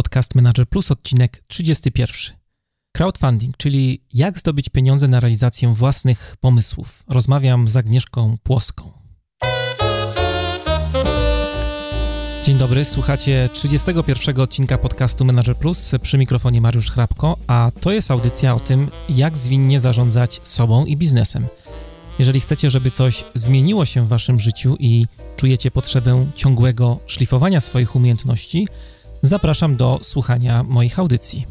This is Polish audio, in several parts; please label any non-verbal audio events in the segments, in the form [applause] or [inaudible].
Podcast Manager Plus, odcinek 31. Crowdfunding, czyli jak zdobyć pieniądze na realizację własnych pomysłów. Rozmawiam z Agnieszką Płoską. Dzień dobry, słuchacie 31 odcinka podcastu Manager Plus przy mikrofonie Mariusz Hrabko, a to jest audycja o tym, jak zwinnie zarządzać sobą i biznesem. Jeżeli chcecie, żeby coś zmieniło się w waszym życiu i czujecie potrzebę ciągłego szlifowania swoich umiejętności, zapraszam do słuchania moich audycji.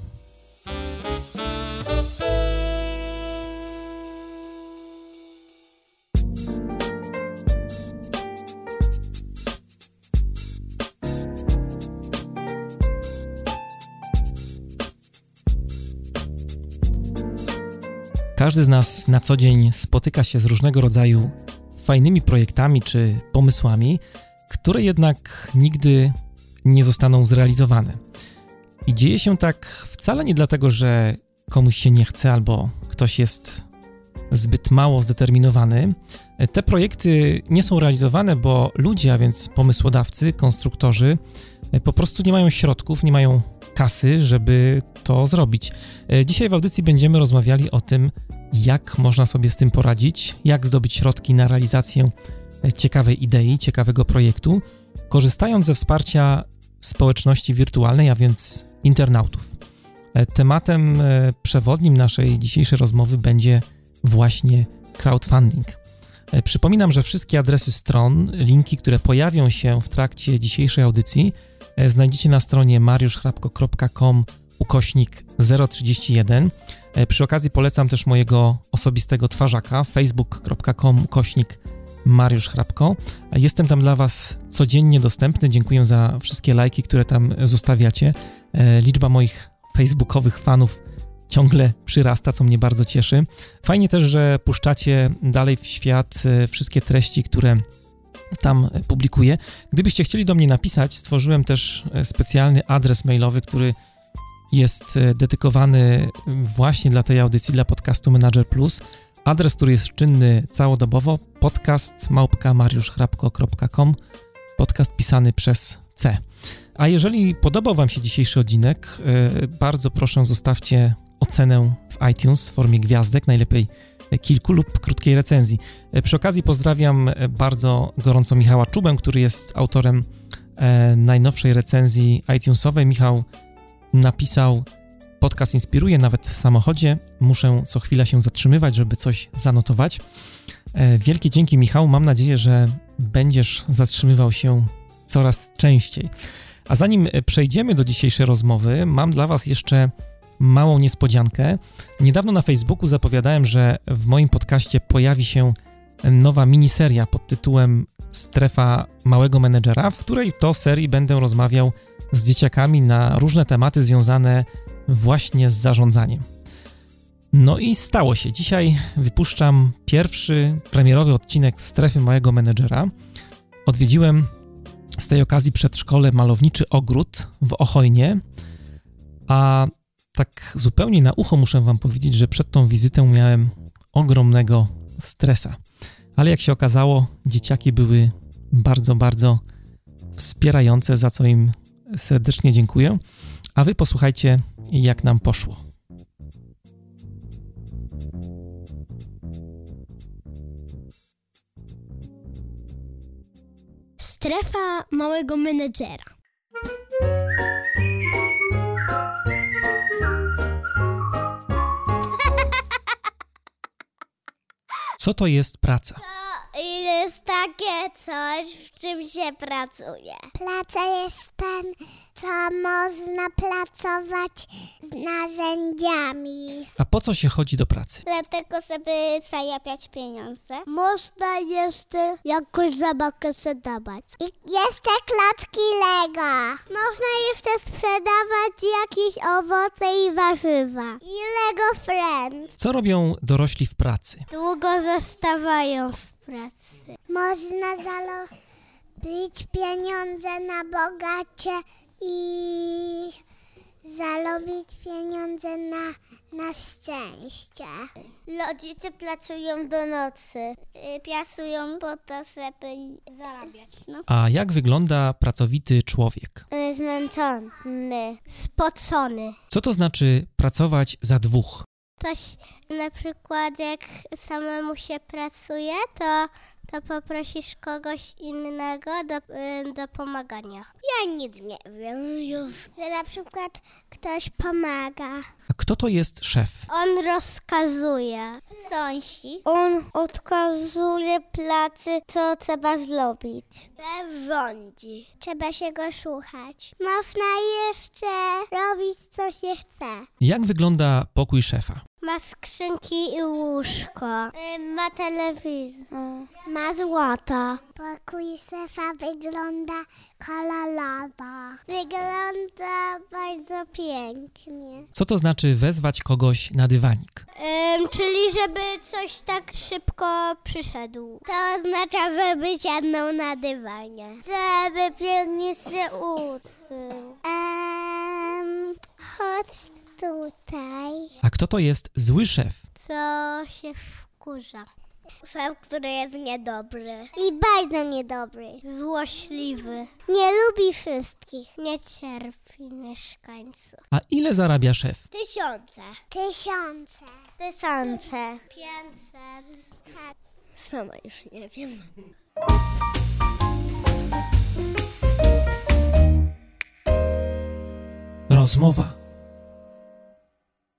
Każdy z nas na co dzień spotyka się z różnego rodzaju fajnymi projektami czy pomysłami, które jednak nigdy nie zostaną zrealizowane. I dzieje się tak wcale nie dlatego, że komuś się nie chce albo ktoś jest zbyt mało zdeterminowany. Te projekty nie są realizowane, bo ludzie, a więc pomysłodawcy, konstruktorzy, po prostu nie mają środków, nie mają kasy, żeby to zrobić. Dzisiaj w audycji będziemy rozmawiali o tym, jak można sobie z tym poradzić, jak zdobyć środki na realizację ciekawej idei, ciekawego projektu, korzystając ze wsparcia społeczności wirtualnej, a więc internautów. Tematem e, przewodnim naszej dzisiejszej rozmowy będzie właśnie crowdfunding. E, przypominam, że wszystkie adresy stron, linki, które pojawią się w trakcie dzisiejszej audycji, e, znajdziecie na stronie mariuszchrapko.com ukośnik 031. Przy okazji polecam też mojego osobistego twarzaka facebook.com ukośnik Mariusz Hrabko. Jestem tam dla Was codziennie dostępny. Dziękuję za wszystkie lajki, które tam zostawiacie. E, liczba moich facebookowych fanów ciągle przyrasta, co mnie bardzo cieszy. Fajnie też, że puszczacie dalej w świat e, wszystkie treści, które tam publikuję. Gdybyście chcieli do mnie napisać, stworzyłem też e, specjalny adres mailowy, który jest dedykowany właśnie dla tej audycji, dla podcastu Manager Plus. Adres, który jest czynny całodobowo, podcast małpka.mariuszchrapko.com, podcast pisany przez C. A jeżeli podobał Wam się dzisiejszy odcinek, yy, bardzo proszę zostawcie ocenę w iTunes w formie gwiazdek, najlepiej kilku lub krótkiej recenzji. Yy, przy okazji pozdrawiam bardzo gorąco Michała Czubę, który jest autorem najnowszej recenzji iTunesowej. Michał napisał Podcast inspiruje nawet w samochodzie. Muszę co chwila się zatrzymywać, żeby coś zanotować. E, wielkie dzięki, Michał. Mam nadzieję, że będziesz zatrzymywał się coraz częściej. A zanim przejdziemy do dzisiejszej rozmowy, mam dla Was jeszcze małą niespodziankę. Niedawno na Facebooku zapowiadałem, że w moim podcaście pojawi się nowa miniseria pod tytułem Strefa Małego Menedżera, w której to serii będę rozmawiał z dzieciakami na różne tematy związane właśnie z zarządzaniem. No i stało się. Dzisiaj wypuszczam pierwszy premierowy odcinek Strefy Małego Menedżera. Odwiedziłem z tej okazji przedszkole Malowniczy Ogród w Ochojnie, a tak zupełnie na ucho muszę wam powiedzieć, że przed tą wizytą miałem ogromnego stresa. Ale jak się okazało, dzieciaki były bardzo, bardzo wspierające, za co im serdecznie dziękuję. A wy posłuchajcie, jak nam poszło. Strefa małego menedżera. Co to jest praca? Jest takie coś, w czym się pracuje. Praca jest ten, co można pracować z narzędziami. A po co się chodzi do pracy? Dlatego, żeby zarabiać pieniądze. Można jeszcze jakąś zabawkę sprzedawać. I jeszcze klocki Lego. Można jeszcze sprzedawać jakieś owoce i warzywa. I Lego Friends. Co robią dorośli w pracy? Długo zostawają w pracy. Można zarobić pieniądze na bogacie i zarobić pieniądze na, na szczęście. Rodzice pracują do nocy. Y, Pracują po to, żeby zarabiać. No. A jak wygląda pracowity człowiek? Y, Zmęczony, spocony. Co to znaczy pracować za dwóch? Ktoś na przykład jak samemu się pracuje, to, to poprosisz kogoś innego do, y, do pomagania. Ja nic nie wiem już. Że na przykład ktoś pomaga. A kto to jest szef? On rozkazuje. Sąsi. On odkazuje pracy, co trzeba zrobić. Szef rządzi. Trzeba się go słuchać. Można jeszcze robić, co się chce. Jak wygląda pokój szefa? Ma skrzynki i łóżko. Y, Ma telewizor. Ma złoto. Pokój szefa wygląda kolorowo. Wygląda bardzo pięknie. Co to znaczy wezwać kogoś na dywanik? czyli żeby coś tak szybko przyszedł. To oznacza, żeby siadnął na dywanie. Żeby pięknie się uczył. Um, chodź tutaj. A kto to jest zły szef? co się wkurza. Szef, który jest niedobry. I bardzo niedobry. Złośliwy. Nie lubi wszystkich. Nie cierpi mieszkańców. A ile zarabia szef? Tysiące. Tysiące. Tysiące. Pięćset. Tak. Sama już nie wiem. Rozmowa.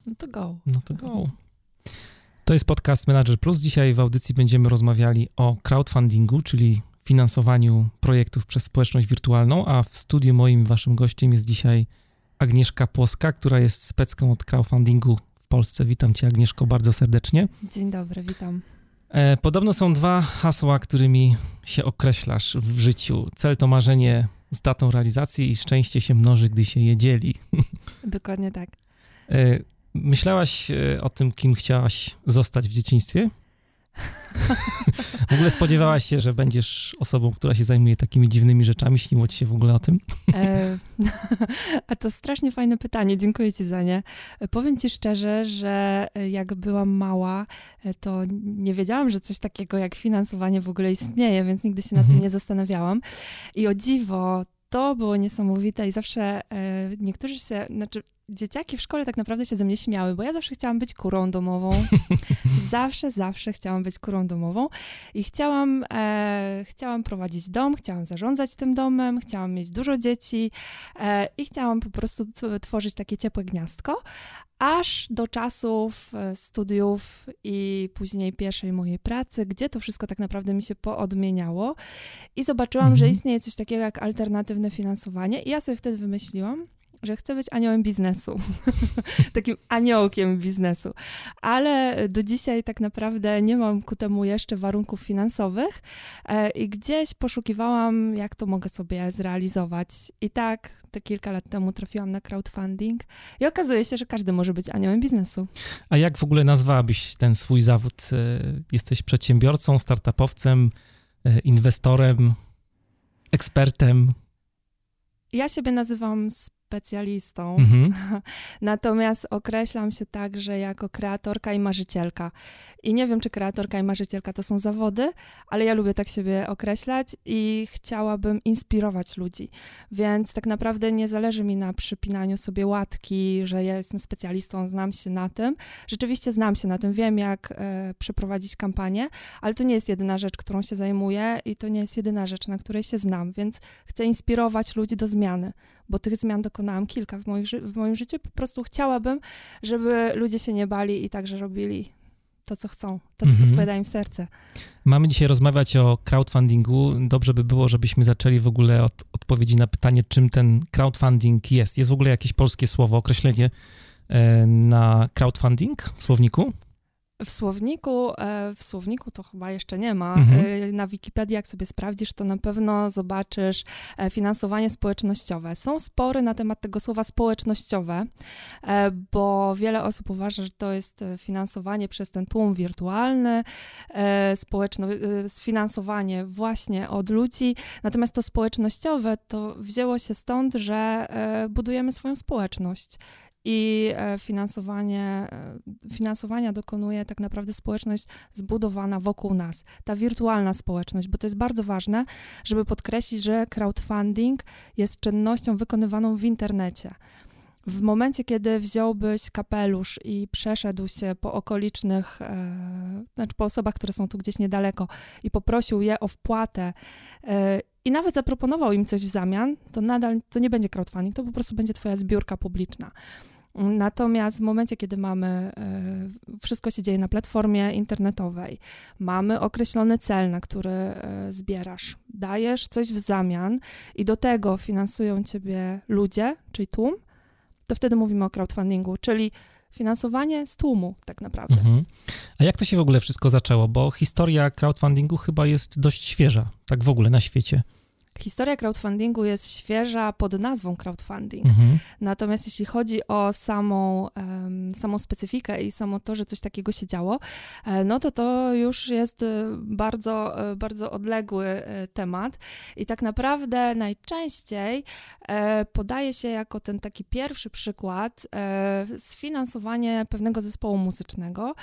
No to go. No to go. To jest podcast Manager Plus. Dzisiaj w audycji będziemy rozmawiali o crowdfundingu, czyli finansowaniu projektów przez społeczność wirtualną, a w studiu moim waszym gościem jest dzisiaj Agnieszka Płoska, która jest specką od crowdfundingu w Polsce. Witam cię Agnieszko bardzo serdecznie. Dzień dobry, witam. E, podobno są dwa hasła, którymi się określasz w życiu. Cel to marzenie z datą realizacji i szczęście się mnoży, gdy się je dzieli. [laughs] Dokładnie tak. Myślałaś e, o tym, kim chciałaś zostać w dzieciństwie? w ogóle spodziewałaś się, że będziesz osobą, która się zajmuje takimi dziwnymi rzeczami? Śniło ci się w ogóle o tym? E, [laughs] a to strasznie fajne pytanie, dziękuję ci za nie. Powiem ci szczerze, że e, jak byłam mała, to nie wiedziałam, że coś takiego jak finansowanie w ogóle istnieje, więc nigdy się nad tym Mhm. nie zastanawiałam. I o dziwo, to było niesamowite i zawsze e, niektórzy się, znaczy dzieciaki w szkole tak naprawdę się ze mnie śmiały, bo ja zawsze chciałam być kurą domową. [laughs] zawsze, zawsze chciałam być kurą domową i chciałam, e, chciałam prowadzić dom, chciałam zarządzać tym domem, chciałam mieć dużo dzieci e, i chciałam po prostu tworzyć takie ciepłe gniazdko, aż do czasów e, studiów i później pierwszej mojej pracy, gdzie to wszystko tak naprawdę mi się poodmieniało i zobaczyłam, że Mhm. istnieje coś takiego jak alternatywne finansowanie i ja sobie wtedy wymyśliłam, że chcę być aniołem biznesu, [laughs] takim aniołkiem biznesu. Ale do dzisiaj tak naprawdę nie mam ku temu jeszcze warunków finansowych e, i gdzieś poszukiwałam, jak to mogę sobie zrealizować. I tak te kilka lat temu trafiłam na crowdfunding i okazuje się, że każdy może być aniołem biznesu. A jak w ogóle nazwałabyś ten swój zawód? E, Jesteś przedsiębiorcą, startupowcem, e, inwestorem, ekspertem? Ja siebie nazywam specjalistą. Mhm. [laughs] Natomiast określam się także jako kreatorka i marzycielka. I nie wiem, czy kreatorka i marzycielka to są zawody, ale ja lubię tak siebie określać i chciałabym inspirować ludzi. Więc tak naprawdę nie zależy mi na przypinaniu sobie łatki, że ja jestem specjalistą, znam się na tym. Rzeczywiście znam się na tym, wiem jak e, przeprowadzić kampanię, ale to nie jest jedyna rzecz, którą się zajmuję i to nie jest jedyna rzecz, na której się znam, więc chcę inspirować ludzi do zmiany, bo tych zmian dokonałam kilka w, moich, w moim życiu. Po prostu chciałabym, żeby ludzie się nie bali i także robili to, co chcą, to, co Mhm. podpowiada im serce. Mamy dzisiaj rozmawiać o crowdfundingu. Dobrze by było, żebyśmy zaczęli w ogóle od odpowiedzi na pytanie, czym ten crowdfunding jest. Jest w ogóle jakieś polskie słowo, określenie e, na crowdfunding w słowniku? W słowniku, e, w słowniku to chyba jeszcze nie ma. Mhm. E, Na Wikipedii, jak sobie sprawdzisz, to na pewno zobaczysz e, finansowanie społecznościowe. Są spory na temat tego słowa społecznościowe, bo wiele osób uważa, że to jest finansowanie przez ten tłum wirtualny, społeczno, sfinansowanie właśnie od ludzi. Natomiast to społecznościowe to wzięło się stąd, że budujemy swoją społeczność. I e, finansowanie, e, finansowania dokonuje tak naprawdę społeczność zbudowana wokół nas, ta wirtualna społeczność, bo to jest bardzo ważne, żeby podkreślić, że crowdfunding jest czynnością wykonywaną w internecie. W momencie, kiedy wziąłbyś kapelusz i przeszedł się po okolicznych, e, znaczy po osobach, które są tu gdzieś niedaleko i poprosił je o wpłatę e, i nawet zaproponował im coś w zamian, to nadal to nie będzie crowdfunding, to po prostu będzie twoja zbiórka publiczna. Natomiast w momencie, kiedy mamy, e, wszystko się dzieje na platformie internetowej, mamy określony cel, na który e, zbierasz, dajesz coś w zamian i do tego finansują ciebie ludzie, czyli tłum, to wtedy mówimy o crowdfundingu, czyli finansowanie z tłumu tak naprawdę. Mhm. A jak to się w ogóle wszystko zaczęło? Bo historia crowdfundingu chyba jest dość świeża, tak w ogóle na świecie. Historia crowdfundingu jest świeża pod nazwą crowdfunding. Mhm. Natomiast jeśli chodzi o samą, um, samą specyfikę i samo to, że coś takiego się działo, e, no to to już jest e, bardzo, e, bardzo odległy temat. I tak naprawdę najczęściej podaje się jako ten taki pierwszy przykład sfinansowanie pewnego zespołu muzycznego,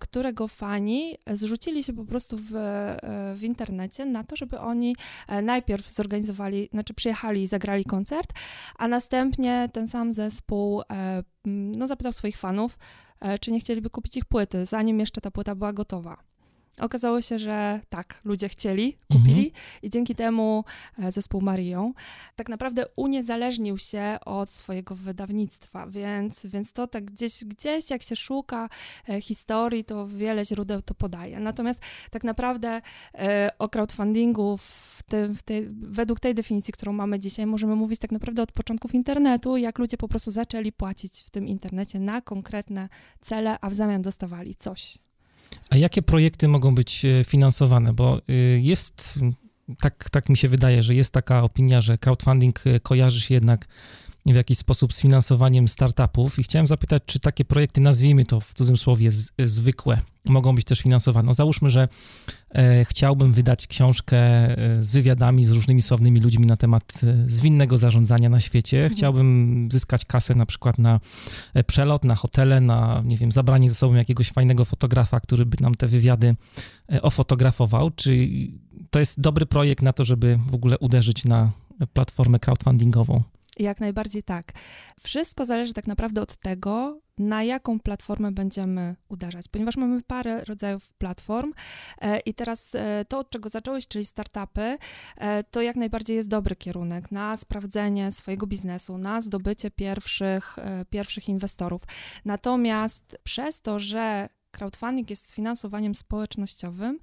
którego fani zrzucili się po prostu w, w internecie na to, żeby oni najpierw zorganizowali, znaczy przyjechali i zagrali koncert, a następnie ten sam zespół e, no, zapytał swoich fanów, e, czy nie chcieliby kupić ich płyty, zanim jeszcze ta płyta była gotowa. Okazało się, że tak, ludzie chcieli, mhm. I dzięki temu e, zespół Marią tak naprawdę uniezależnił się od swojego wydawnictwa, więc, więc to tak gdzieś, gdzieś jak się szuka e, historii, to wiele źródeł to podaje. Natomiast tak naprawdę e, o crowdfundingu w tym, w tej, według tej definicji, którą mamy dzisiaj, możemy mówić tak naprawdę od początków internetu, jak ludzie po prostu zaczęli płacić w tym internecie na konkretne cele, a w zamian dostawali coś. A jakie projekty mogą być finansowane? Bo jest, tak, tak mi się wydaje, że jest taka opinia, że crowdfunding e, kojarzy się jednak w jakiś sposób z finansowaniem startupów i chciałem zapytać, czy takie projekty, nazwijmy to w cudzysłowie z, zwykłe, mogą być też finansowane. No, załóżmy, że e, chciałbym wydać książkę e, z wywiadami z różnymi sławnymi ludźmi na temat e, zwinnego zarządzania na świecie. Mhm. Chciałbym zyskać kasę na przykład na e, przelot, na hotele, na, nie wiem, zabranie ze sobą jakiegoś fajnego fotografa, który by nam te wywiady e, ofotografował. Czy to jest dobry projekt na to, żeby w ogóle uderzyć na platformę crowdfundingową? Jak najbardziej tak. Wszystko zależy tak naprawdę od tego, na jaką platformę będziemy uderzać, ponieważ mamy parę rodzajów platform e, i teraz e, to, od czego zacząłeś, czyli startupy, e, to jak najbardziej jest dobry kierunek na sprawdzenie swojego biznesu, na zdobycie pierwszych, pierwszych inwestorów. Natomiast przez to, że crowdfunding jest sfinansowaniem społecznościowym,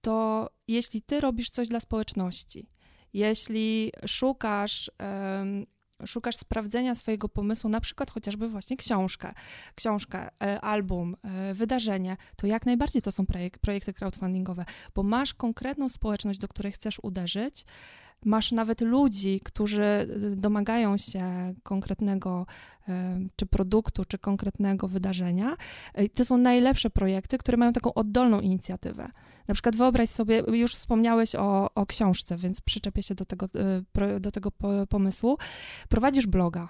to jeśli ty robisz coś dla społeczności, jeśli szukasz szukasz sprawdzenia swojego pomysłu, na przykład chociażby właśnie książkę, książkę, e, album, e, wydarzenie, to jak najbardziej to są projekty crowdfundingowe, bo masz konkretną społeczność, do której chcesz uderzyć, masz nawet ludzi, którzy domagają się konkretnego czy produktu, czy konkretnego wydarzenia. To są najlepsze projekty, które mają taką oddolną inicjatywę. Na przykład wyobraź sobie, już wspomniałeś o, o książce, więc przyczepię się do tego, e, do tego pomysłu. Prowadzisz bloga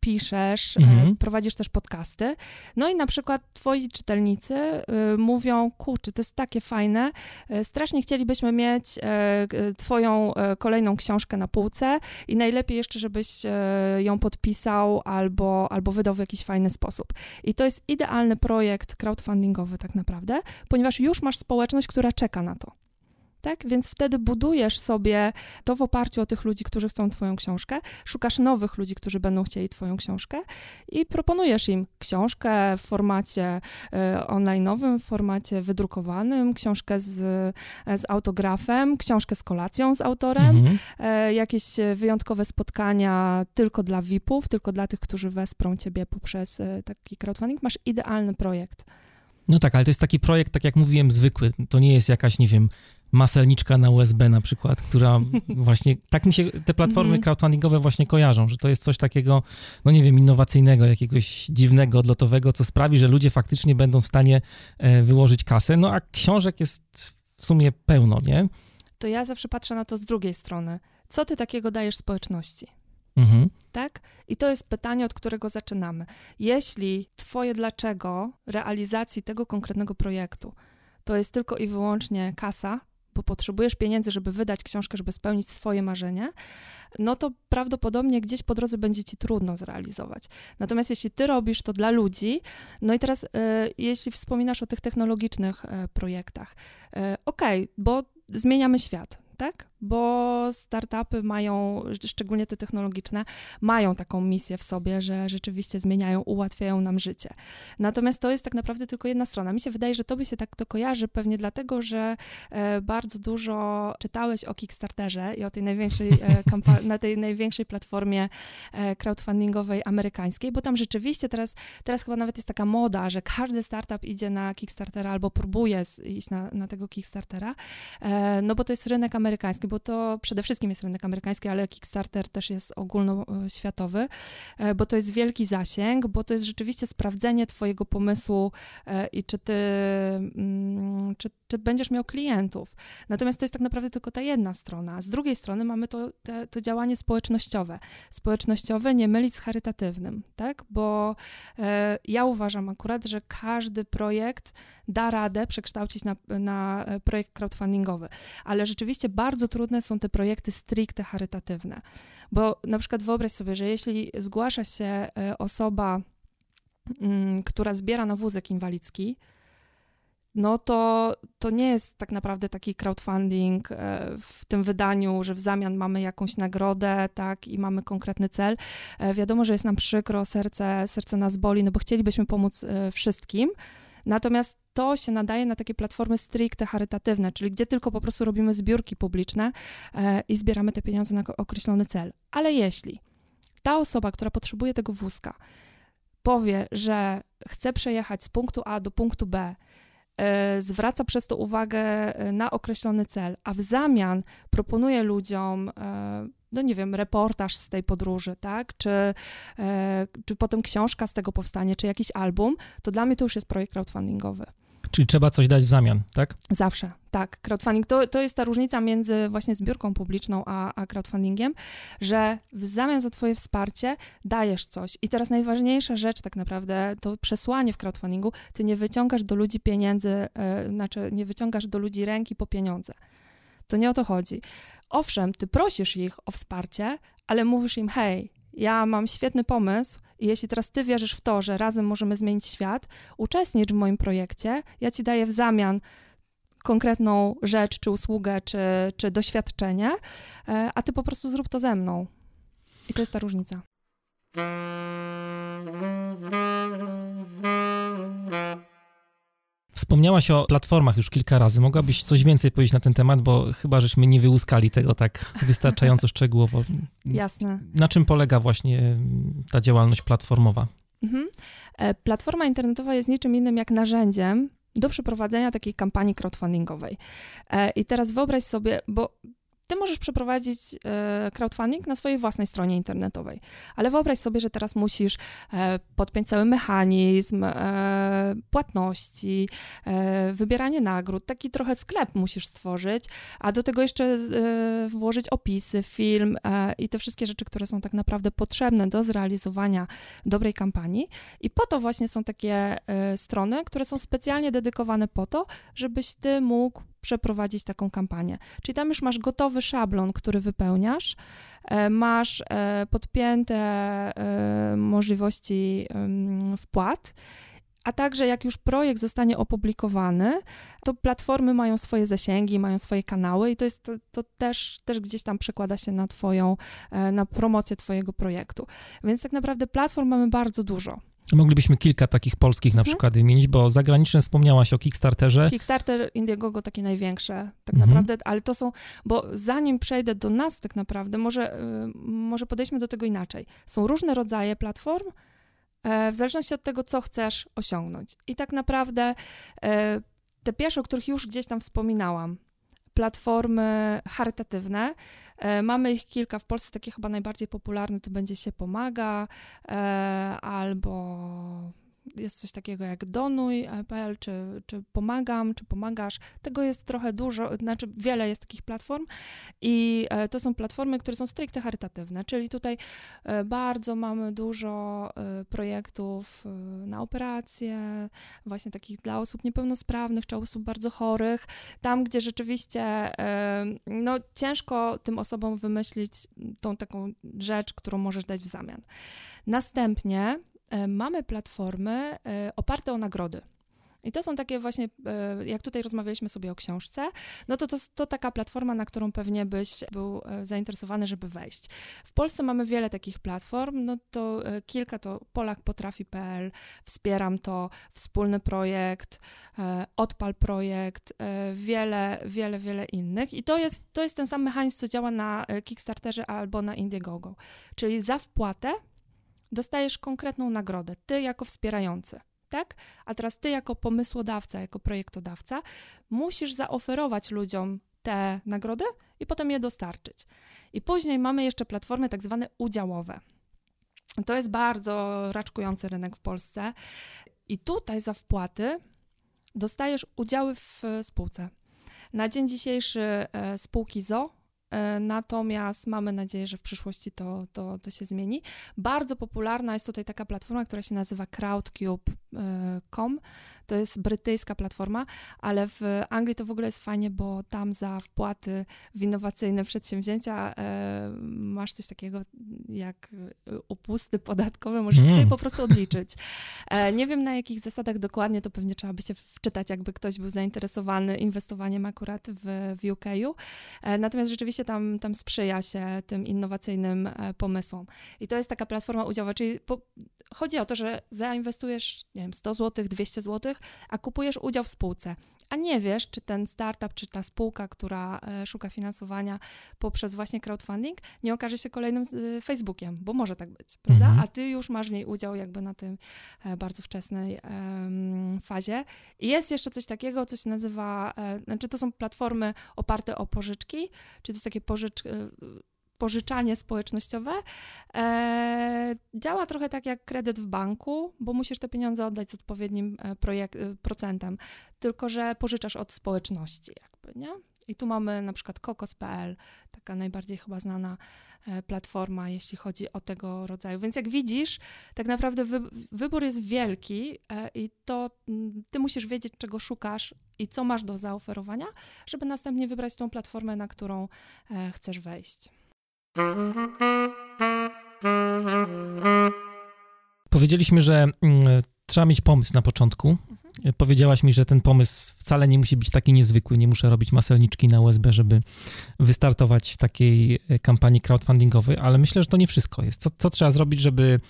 piszesz, e, mhm. prowadzisz też podcasty. No i na przykład twoi czytelnicy y, mówią, kurczę, to jest takie fajne, y, strasznie chcielibyśmy mieć twoją kolejną książkę na półce i najlepiej jeszcze, żebyś ją podpisał albo, albo wydał w jakiś fajny sposób. I to jest idealny projekt crowdfundingowy tak naprawdę, ponieważ już masz społeczność, która czeka na to tak? Więc wtedy budujesz sobie to w oparciu o tych ludzi, którzy chcą Twoją książkę, szukasz nowych ludzi, którzy będą chcieli Twoją książkę i proponujesz im książkę w formacie y, online'owym, w formacie wydrukowanym, książkę z, z autografem, książkę z kolacją z autorem, mhm. y, jakieś wyjątkowe spotkania tylko dla VIP-ów, tylko dla tych, którzy wesprą Ciebie poprzez y, taki crowdfunding. Masz idealny projekt. No tak, ale to jest taki projekt, tak jak mówiłem, zwykły. To nie jest jakaś, nie wiem, maselniczka na USB na przykład, która [laughs] właśnie, tak mi się te platformy -hmm. crowdfundingowe właśnie kojarzą, że to jest coś takiego, no nie wiem, innowacyjnego, jakiegoś dziwnego, odlotowego, co sprawi, że ludzie faktycznie będą w stanie e, wyłożyć kasę, no a książek jest w sumie pełno, nie? To ja zawsze patrzę na to z drugiej strony. Co ty takiego dajesz społeczności? Mhm. Tak? I to jest pytanie, od którego zaczynamy. Jeśli Twoje dlaczego realizacji tego konkretnego projektu to jest tylko i wyłącznie kasa, potrzebujesz pieniędzy, żeby wydać książkę, żeby spełnić swoje marzenie, no to prawdopodobnie gdzieś po drodze będzie ci trudno zrealizować. Natomiast jeśli ty robisz to dla ludzi, no i teraz y, jeśli wspominasz o tych technologicznych y, projektach, y, okej, okay, bo zmieniamy świat, tak? Bo startupy mają, szczególnie te technologiczne, mają taką misję w sobie, że rzeczywiście zmieniają, ułatwiają nam życie. Natomiast to jest tak naprawdę tylko jedna strona. Mi się wydaje, że tobie się tak to kojarzy pewnie dlatego, że e, bardzo dużo czytałeś o Kickstarterze i o tej największej e, [laughs] na tej największej platformie e, crowdfundingowej amerykańskiej, bo tam rzeczywiście teraz, teraz chyba nawet jest taka moda, że każdy startup idzie na Kickstartera albo próbuje iść na, na tego Kickstartera, no bo to jest rynek amerykański bo to przede wszystkim jest rynek amerykański, ale Kickstarter też jest ogólnoświatowy, e, bo to jest wielki zasięg, bo to jest rzeczywiście sprawdzenie Twojego pomysłu e, i czy Ty, mm, czy, czy będziesz miał klientów. Natomiast to jest tak naprawdę tylko ta jedna strona. Z drugiej strony mamy to, te, to działanie społecznościowe. Społecznościowe nie mylić z charytatywnym, tak? Bo e, ja uważam akurat, że każdy projekt da radę przekształcić na, na projekt crowdfundingowy, ale rzeczywiście bardzo trudne są te projekty stricte charytatywne. Bo na przykład wyobraź sobie, że jeśli zgłasza się e, osoba, mm, która zbiera na wózek inwalidzki, no to, to nie jest tak naprawdę taki crowdfunding e, w tym wydaniu, że w zamian mamy jakąś nagrodę, tak, i mamy konkretny cel. E, wiadomo, że jest nam przykro, serce, serce nas boli, no bo chcielibyśmy pomóc wszystkim, Natomiast to się nadaje na takie platformy stricte charytatywne, czyli gdzie tylko po prostu robimy zbiórki publiczne e, i zbieramy te pieniądze na określony cel. Ale jeśli ta osoba, która potrzebuje tego wózka, powie, że chce przejechać z punktu A do punktu B, e, zwraca przez to uwagę e, na określony cel, a w zamian proponuje ludziom no nie wiem, reportaż z tej podróży, tak, czy, e, czy potem książka z tego powstanie, czy jakiś album, to dla mnie to już jest projekt crowdfundingowy. Czyli trzeba coś dać w zamian, tak? Zawsze, tak. Crowdfunding to, to jest ta różnica między właśnie zbiórką publiczną a, a crowdfundingiem, że w zamian za Twoje wsparcie dajesz coś. I teraz najważniejsza rzecz, tak naprawdę, to przesłanie w crowdfundingu, Ty nie wyciągasz do ludzi pieniędzy, yy, znaczy nie wyciągasz do ludzi ręki po pieniądze. To nie o to chodzi. Owszem, ty prosisz ich o wsparcie, ale mówisz im: hej, ja mam świetny pomysł i jeśli teraz ty wierzysz w to, że razem możemy zmienić świat, uczestnicz w moim projekcie, ja ci daję w zamian konkretną rzecz, czy usługę, czy, czy doświadczenie, e, a ty po prostu zrób to ze mną. I to jest ta różnica. Wspomniałaś o platformach już kilka razy. Mogłabyś coś więcej powiedzieć na ten temat, bo chyba żeśmy nie wyłuskali tego tak wystarczająco [laughs] szczegółowo. Jasne. Na czym polega właśnie ta działalność platformowa? Mhm. E, platforma internetowa jest niczym innym jak narzędziem do przeprowadzenia takiej kampanii crowdfundingowej. E, I teraz wyobraź sobie, bo ty możesz przeprowadzić e, crowdfunding na swojej własnej stronie internetowej, ale wyobraź sobie, że teraz musisz e, podpiąć cały mechanizm e, płatności, wybieranie nagród, taki trochę sklep musisz stworzyć, a do tego jeszcze włożyć opisy, film i te wszystkie rzeczy, które są tak naprawdę potrzebne do zrealizowania dobrej kampanii. I po to właśnie są takie strony, które są specjalnie dedykowane po to, żebyś ty mógł przeprowadzić taką kampanię. Czyli tam już masz gotowy szablon, który wypełniasz, e, masz e, podpięte e, możliwości wpłat. A także jak już projekt zostanie opublikowany, to platformy mają swoje zasięgi, mają swoje kanały i to jest to, też, też gdzieś tam przekłada się na twoją, na promocję twojego projektu. Więc tak naprawdę platform mamy bardzo dużo. Moglibyśmy kilka takich polskich na mhm. przykład wymienić, bo zagraniczne wspomniałaś o Kickstarterze. Kickstarter, Indiegogo takie największe tak mhm. naprawdę, ale to są, bo zanim przejdę do nas tak naprawdę, może, y, może podejdźmy do tego inaczej. Są różne rodzaje platform, e, w zależności od tego, co chcesz osiągnąć. I tak naprawdę e, te pierwsze, o których już gdzieś tam wspominałam, platformy charytatywne. E, mamy ich kilka w Polsce, takie chyba najbardziej popularne to będzie się pomaga e, albo jest coś takiego jak donuj.pl, czy, czy pomagam, czy pomagasz. Tego jest trochę dużo, znaczy wiele jest takich platform i e, to są platformy, które są stricte charytatywne, czyli tutaj e, bardzo mamy dużo e, projektów na operacje, właśnie takich dla osób niepełnosprawnych, czy osób bardzo chorych, tam, gdzie rzeczywiście no, ciężko tym osobom wymyślić tą taką rzecz, którą możesz dać w zamian. Następnie E, mamy platformy e, oparte o nagrody. I to są takie właśnie, e, jak tutaj rozmawialiśmy sobie o książce, no to to, to taka platforma, na którą pewnie byś był zainteresowany, żeby wejść. W Polsce mamy wiele takich platform, no to kilka to polakpotrafi.pl, wspieram to, wspólny projekt, odpal projekt, wiele, wiele, wiele innych. I to jest, to jest ten sam mechanizm, co działa na Kickstarterze albo na Indiegogo. Czyli za wpłatę dostajesz konkretną nagrodę, ty jako wspierający. Tak? A teraz ty, jako pomysłodawca, jako projektodawca, musisz zaoferować ludziom te nagrody i potem je dostarczyć. I później mamy jeszcze platformy tak zwane udziałowe. To jest bardzo raczkujący rynek w Polsce. I tutaj za wpłaty dostajesz udziały w spółce. Na dzień dzisiejszy e, spółki ZO E, natomiast mamy nadzieję, że w przyszłości to, to, to się zmieni. Bardzo popularna jest tutaj taka platforma, która się nazywa crowdcube.com. To jest brytyjska platforma, ale w Anglii to w ogóle jest fajnie, bo tam za wpłaty w innowacyjne przedsięwzięcia e, masz coś takiego jak upusty podatkowe, możesz mm. sobie po prostu odliczyć. E, nie wiem na jakich zasadach dokładnie, to pewnie trzeba by się wczytać, jakby ktoś był zainteresowany inwestowaniem akurat w, w UK-u. Natomiast rzeczywiście rzeczywiście tam, tam sprzyja się tym innowacyjnym e, pomysłom. I to jest taka platforma udziałowa, czyli po, chodzi o to, że zainwestujesz, nie wiem, 100 zł, 200 zł, a kupujesz udział w spółce, a nie wiesz, czy ten startup, czy ta spółka, która e, szuka finansowania poprzez właśnie crowdfunding, nie okaże się kolejnym e, Facebookiem, bo może tak być, prawda? Mhm. A ty już masz w niej udział jakby na tym bardzo wczesnej um, fazie. I jest jeszcze coś takiego, co się nazywa, znaczy to są platformy oparte o pożyczki, czyli to jest takie pożycz, e, pożyczanie społecznościowe. E, działa trochę tak jak kredyt w banku, bo musisz te pieniądze oddać z odpowiednim e, projekt, e, procentem, tylko że pożyczasz od społeczności jakby, nie? I tu mamy na przykład kokos.pl, taka najbardziej chyba znana platforma, jeśli chodzi o tego rodzaju. Więc jak widzisz, tak naprawdę wy, wybór jest wielki i to mm, ty musisz wiedzieć, czego szukasz i co masz do zaoferowania, żeby następnie wybrać tą platformę, na którą chcesz wejść. Powiedzieliśmy, że mm, trzeba mieć pomysł na początku. Mhm. Powiedziałaś mi, że ten pomysł wcale nie musi być taki niezwykły, nie muszę robić maselniczki na USB, żeby wystartować w takiej e, kampanii crowdfundingowej, ale myślę, że to nie wszystko jest. Co, co trzeba zrobić, żeby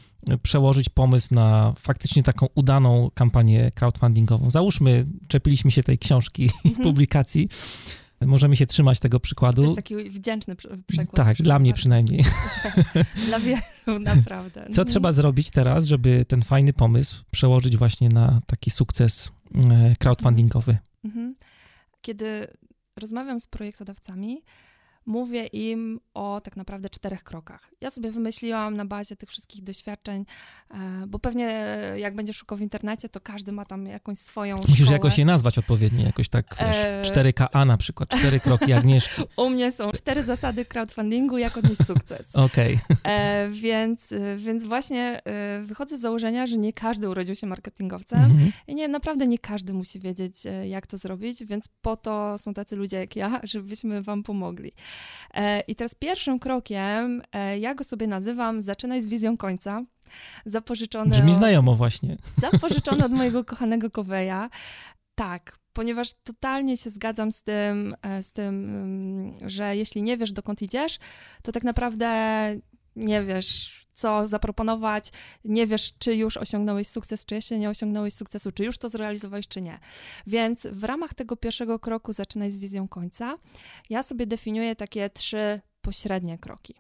przełożyć pomysł na faktycznie taką udaną kampanię crowdfundingową? Załóżmy, czepiliśmy się tej książki, mhm. publikacji, Możemy się trzymać tego przykładu. To jest taki wdzięczny przykład. Tak, dla mnie przynajmniej. [laughs] dla wielu, naprawdę. Co trzeba zrobić teraz, żeby ten fajny pomysł przełożyć właśnie na taki sukces e, crowdfundingowy? Mhm. Kiedy rozmawiam z projektodawcami, mówię im o tak naprawdę czterech krokach. Ja sobie wymyśliłam na bazie tych wszystkich doświadczeń, e, bo pewnie jak będziesz szukał w internecie, to każdy ma tam jakąś swoją Musisz szkołę. jakoś je nazwać odpowiednio, jakoś tak, wiesz, 4KA na przykład, cztery kroki Agnieszki. [laughs] U mnie są cztery zasady crowdfundingu, jak odnieść sukces. [laughs] Okej. Okay. E, więc, więc właśnie e, wychodzę z założenia, że nie każdy urodził się marketingowcem mhm. i nie, naprawdę nie każdy musi wiedzieć, jak to zrobić, więc po to są tacy ludzie jak ja, [laughs] żebyśmy wam pomogli. E, I teraz pierwszym krokiem, e, ja go sobie nazywam Zaczynaj z wizją końca. Zapożyczone. Brzmi znajomo właśnie. [laughs] Zapożyczone od mojego kochanego Koweja. Tak, ponieważ totalnie się zgadzam z tym, e, z tym, mm, że jeśli nie wiesz, dokąd idziesz, to tak naprawdę nie wiesz, co zaproponować, nie wiesz, czy już osiągnąłeś sukces, czy jeszcze nie osiągnąłeś sukcesu, czy już to zrealizowałeś, czy nie. Więc w ramach tego pierwszego kroku zaczynaj z wizją końca. Ja sobie definiuję takie trzy pośrednie kroki.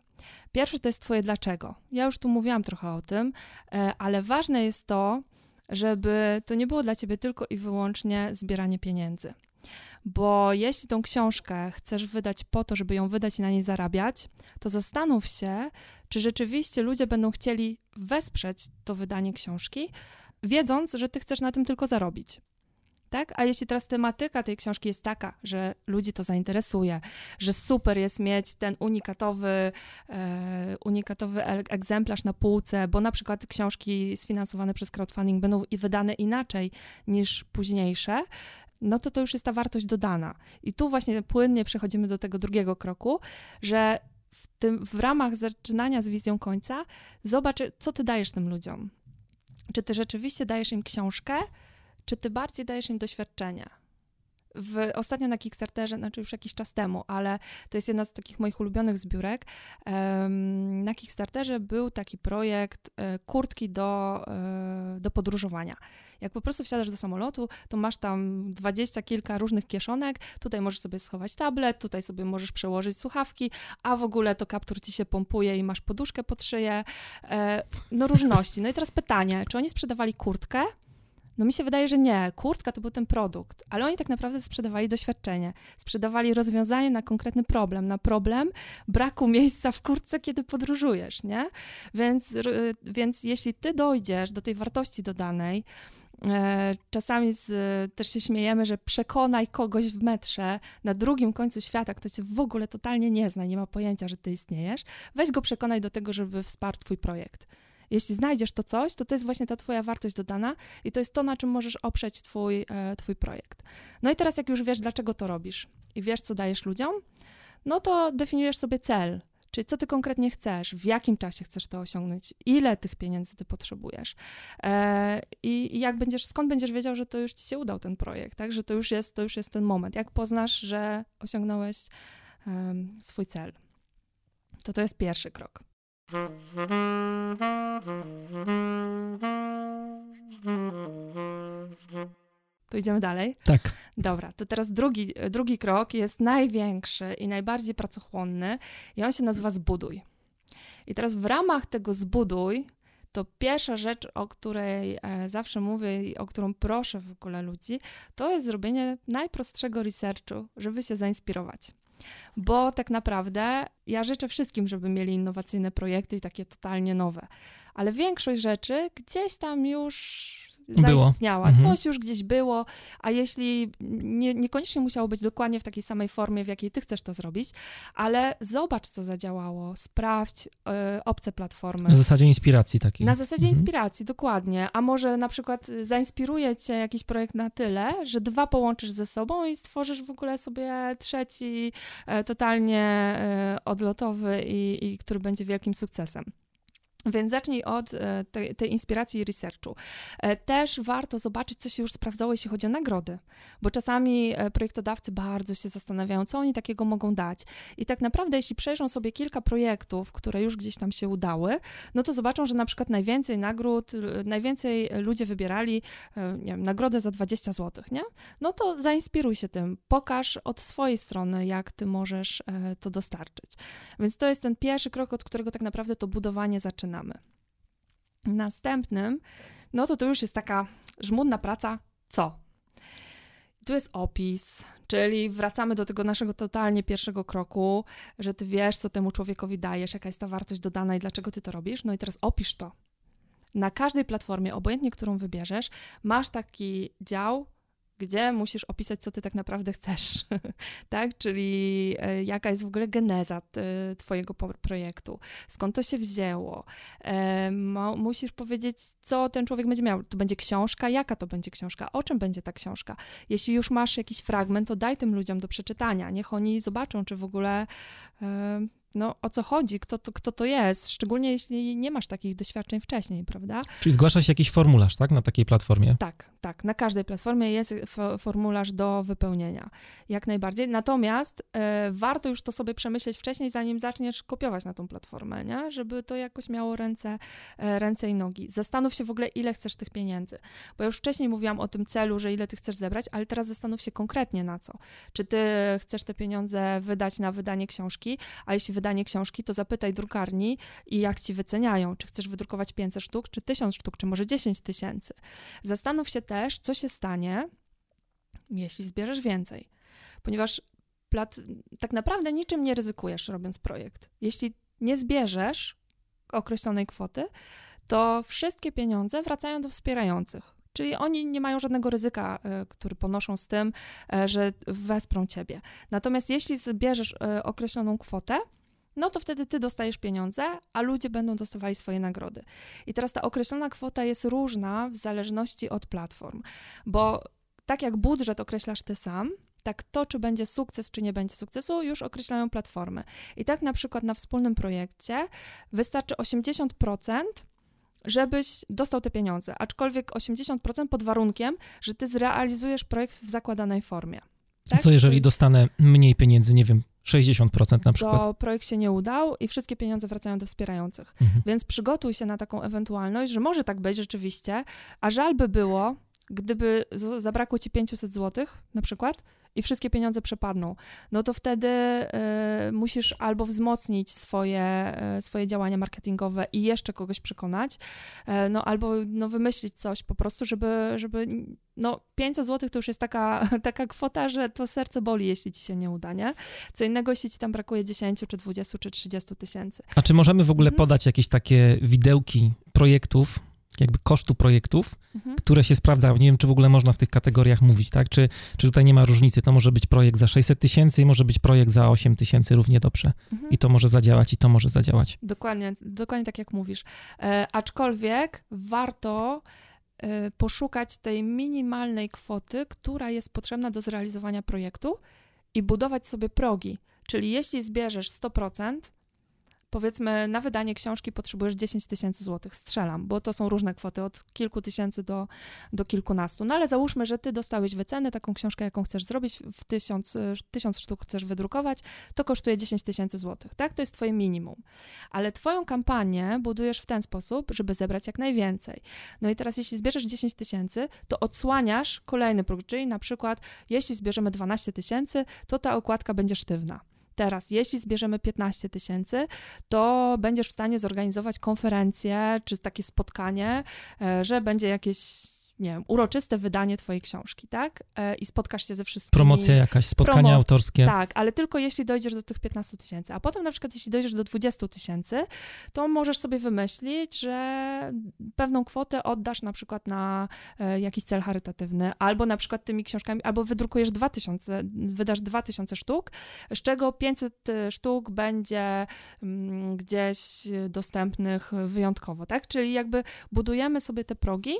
Pierwszy to jest Twoje dlaczego. Ja już tu mówiłam trochę o tym, e, ale ważne jest to, żeby to nie było dla Ciebie tylko i wyłącznie zbieranie pieniędzy. Bo jeśli tą książkę chcesz wydać po to, żeby ją wydać i na niej zarabiać, to zastanów się, czy rzeczywiście ludzie będą chcieli wesprzeć to wydanie książki wiedząc, że ty chcesz na tym tylko zarobić. Tak? A jeśli teraz tematyka tej książki jest taka, że ludzi to zainteresuje, że super jest mieć ten unikatowy, e, unikatowy egzemplarz na półce, bo na przykład książki sfinansowane przez crowdfunding będą wydane inaczej niż późniejsze, no to to już jest ta wartość dodana. I tu właśnie płynnie przechodzimy do tego drugiego kroku, że w, tym, w ramach zaczynania z wizją końca zobacz, co ty dajesz tym ludziom. Czy ty rzeczywiście dajesz im książkę, czy ty bardziej dajesz im doświadczenia? W, ostatnio na Kickstarterze, znaczy już jakiś czas temu, ale to jest jedna z takich moich ulubionych zbiórek. Na Kickstarterze był taki projekt e, kurtki do, e, do podróżowania. Jak po prostu wsiadasz do samolotu, to masz tam dwadzieścia kilka różnych kieszonek. Tutaj możesz sobie schować tablet, tutaj sobie możesz przełożyć słuchawki, a w ogóle to kaptur ci się pompuje i masz poduszkę pod szyję. E, no różności. No i teraz pytanie, czy oni sprzedawali kurtkę? No mi się wydaje, że nie. Kurtka to był ten produkt, ale oni tak naprawdę sprzedawali doświadczenie. Sprzedawali rozwiązanie na konkretny problem, na problem braku miejsca w kurtce, kiedy podróżujesz, nie? Więc, więc jeśli ty dojdziesz do tej wartości dodanej, e, Czasami z, też się śmiejemy, że przekonaj kogoś w metrze na drugim końcu świata, kto cię w ogóle totalnie nie zna, nie ma pojęcia, że ty istniejesz, weź go przekonaj do tego, żeby wsparł twój projekt jeśli znajdziesz to coś, to to jest właśnie ta twoja wartość dodana i to jest to, na czym możesz oprzeć twój, e, twój projekt. No i teraz jak już wiesz, dlaczego to robisz i wiesz, co dajesz ludziom, no to definiujesz sobie cel, Czyli co ty konkretnie chcesz, w jakim czasie chcesz to osiągnąć, ile tych pieniędzy ty potrzebujesz. E, i, jak będziesz, skąd będziesz wiedział, że to już ci się udał ten projekt, tak? Że to już jest, to już jest ten moment. Jak poznasz, że osiągnąłeś swój cel. To to jest pierwszy krok. To idziemy dalej? Tak. Dobra, to teraz drugi, drugi krok jest największy i najbardziej pracochłonny i on się nazywa zbuduj. I teraz w ramach tego zbuduj, to pierwsza rzecz, o której e, zawsze mówię i o którą proszę w ogóle ludzi, to jest zrobienie najprostszego researchu, żeby się zainspirować bo tak naprawdę ja życzę wszystkim, żeby mieli innowacyjne projekty i takie totalnie nowe. Ale większość rzeczy gdzieś tam już zaistniała, mhm. coś już gdzieś było, a jeśli nie, niekoniecznie musiało być dokładnie w takiej samej formie, w jakiej ty chcesz to zrobić, ale zobacz, co zadziałało, sprawdź y, obce platformy. Na zasadzie inspiracji takiej. Na zasadzie mhm. inspiracji, dokładnie. A może na przykład zainspiruje cię jakiś projekt na tyle, że dwa połączysz ze sobą i stworzysz w ogóle sobie trzeci, y, totalnie y, odlotowy i, i który będzie wielkim sukcesem. Więc zacznij od e, tej, tej, inspiracji i researchu. E, też warto zobaczyć, co się już sprawdzało, jeśli chodzi o nagrody, bo czasami e, projektodawcy bardzo się zastanawiają, co oni takiego mogą dać. I tak naprawdę, jeśli przejrzą sobie kilka projektów, które już gdzieś tam się udały, no to zobaczą, że na przykład najwięcej nagród, najwięcej ludzie wybierali, nie wiem, nagrodę za 20 zł, nie? No to zainspiruj się tym, pokaż od swojej strony, jak ty możesz to dostarczyć. Więc to jest ten pierwszy krok, od którego tak naprawdę to budowanie zaczyna zaczynamy. Następnym, no to to już jest taka żmudna praca, co? Tu jest opis, czyli wracamy do tego naszego totalnie pierwszego kroku, że ty wiesz, co temu człowiekowi dajesz, jaka jest ta wartość dodana i dlaczego ty to robisz. No i teraz opisz to. Na każdej platformie, obojętnie którą wybierzesz, masz taki dział gdzie musisz opisać, co ty tak naprawdę chcesz, [laughs] tak? Czyli e, jaka jest w ogóle geneza twojego projektu, skąd to się wzięło. E, musisz powiedzieć, co ten człowiek będzie miał. To będzie książka, jaka to będzie książka, o czym będzie ta książka. Jeśli już masz jakiś fragment, to daj tym ludziom do przeczytania. Niech oni zobaczą, czy w ogóle e, no, o co chodzi, kto to, kto to jest, szczególnie jeśli nie masz takich doświadczeń wcześniej, prawda? Czyli zgłasza się jakiś formularz, tak, na takiej platformie? Tak, tak, na każdej platformie jest formularz do wypełnienia, jak najbardziej. Natomiast e, warto już to sobie przemyśleć wcześniej, zanim zaczniesz kopiować na tą platformę, nie? żeby to jakoś miało ręce, e, ręce i nogi. Zastanów się w ogóle, ile chcesz tych pieniędzy, bo już wcześniej mówiłam o tym celu, że ile ty chcesz zebrać, ale teraz zastanów się konkretnie na co. Czy ty chcesz te pieniądze wydać na wydanie książki, a jeśli wydanie książki, to zapytaj drukarni i jak ci wyceniają. Czy chcesz wydrukować 500 sztuk, czy 1000 sztuk, czy może 10 tysięcy. Zastanów się też, co się stanie, jeśli zbierzesz więcej. Ponieważ plat, tak naprawdę niczym nie ryzykujesz robiąc projekt. Jeśli nie zbierzesz określonej kwoty, to wszystkie pieniądze wracają do wspierających. Czyli oni nie mają żadnego ryzyka, e, który ponoszą z tym, e, że wesprą ciebie. Natomiast jeśli zbierzesz e, określoną kwotę, no to wtedy ty dostajesz pieniądze, a ludzie będą dostawali swoje nagrody. I teraz ta określona kwota jest różna w zależności od platform, bo tak jak budżet określasz ty sam, tak to, czy będzie sukces, czy nie będzie sukcesu, już określają platformy. I tak na przykład na wspólnym projekcie wystarczy 80%, żebyś dostał te pieniądze, aczkolwiek 80% pod warunkiem, że ty zrealizujesz projekt w zakładanej formie. Tak? Co jeżeli dostanę mniej pieniędzy, nie wiem, 60% na przykład? To projekt się nie udał i wszystkie pieniądze wracają do wspierających. Mhm. Więc przygotuj się na taką ewentualność, że może tak być rzeczywiście, a żal by było, gdyby zabrakło ci 500 zł na przykład i wszystkie pieniądze przepadną, no to wtedy y, musisz albo wzmocnić swoje, y, swoje działania marketingowe i jeszcze kogoś przekonać, y, no albo no, wymyślić coś po prostu, żeby, żeby no 500 zł to już jest taka, [laughs] taka kwota, że to serce boli, jeśli ci się nie uda, nie? Co innego, jeśli ci tam brakuje 10, czy 20, czy 30 tysięcy. A czy możemy w ogóle mhm. podać jakieś takie widełki projektów, jakby kosztu projektów, mhm. które się sprawdzają. Nie wiem, czy w ogóle można w tych kategoriach mówić, tak? Czy, czy tutaj nie ma różnicy? To może być projekt za 600 tysięcy i może być projekt za 8 tysięcy równie dobrze. Mhm. I to może zadziałać, i to może zadziałać. Dokładnie, dokładnie tak jak mówisz. E, aczkolwiek warto e, poszukać tej minimalnej kwoty, która jest potrzebna do zrealizowania projektu i budować sobie progi. Czyli jeśli zbierzesz 100%, powiedzmy na wydanie książki potrzebujesz 10 tysięcy złotych, strzelam, bo to są różne kwoty, od kilku tysięcy do, do kilkunastu. No ale załóżmy, że ty dostałeś wycenę, taką książkę, jaką chcesz zrobić, w tysiąc, tysiąc sztuk chcesz wydrukować, to kosztuje 10 tysięcy złotych, tak? To jest twoje minimum. Ale twoją kampanię budujesz w ten sposób, żeby zebrać jak najwięcej. No i teraz, jeśli zbierzesz 10 tysięcy, to odsłaniasz kolejny próg, czyli na przykład, jeśli zbierzemy 12 tysięcy, to ta okładka będzie sztywna. Teraz, jeśli zbierzemy 15 tysięcy, to będziesz w stanie zorganizować konferencję czy takie spotkanie, e, że będzie jakieś nie wiem, uroczyste wydanie twojej książki, tak? E, I spotkasz się ze wszystkimi. Promocja jakaś, spotkania Promo... autorskie. Tak, ale tylko jeśli dojdziesz do tych 15 tysięcy. A potem na przykład jeśli dojdziesz do 20 tysięcy, to możesz sobie wymyślić, że pewną kwotę oddasz na przykład na e, jakiś cel charytatywny, albo na przykład tymi książkami, albo wydrukujesz 2000, wydasz 2000 sztuk, z czego 500 e, sztuk będzie mm, gdzieś dostępnych wyjątkowo, tak? Czyli jakby budujemy sobie te progi,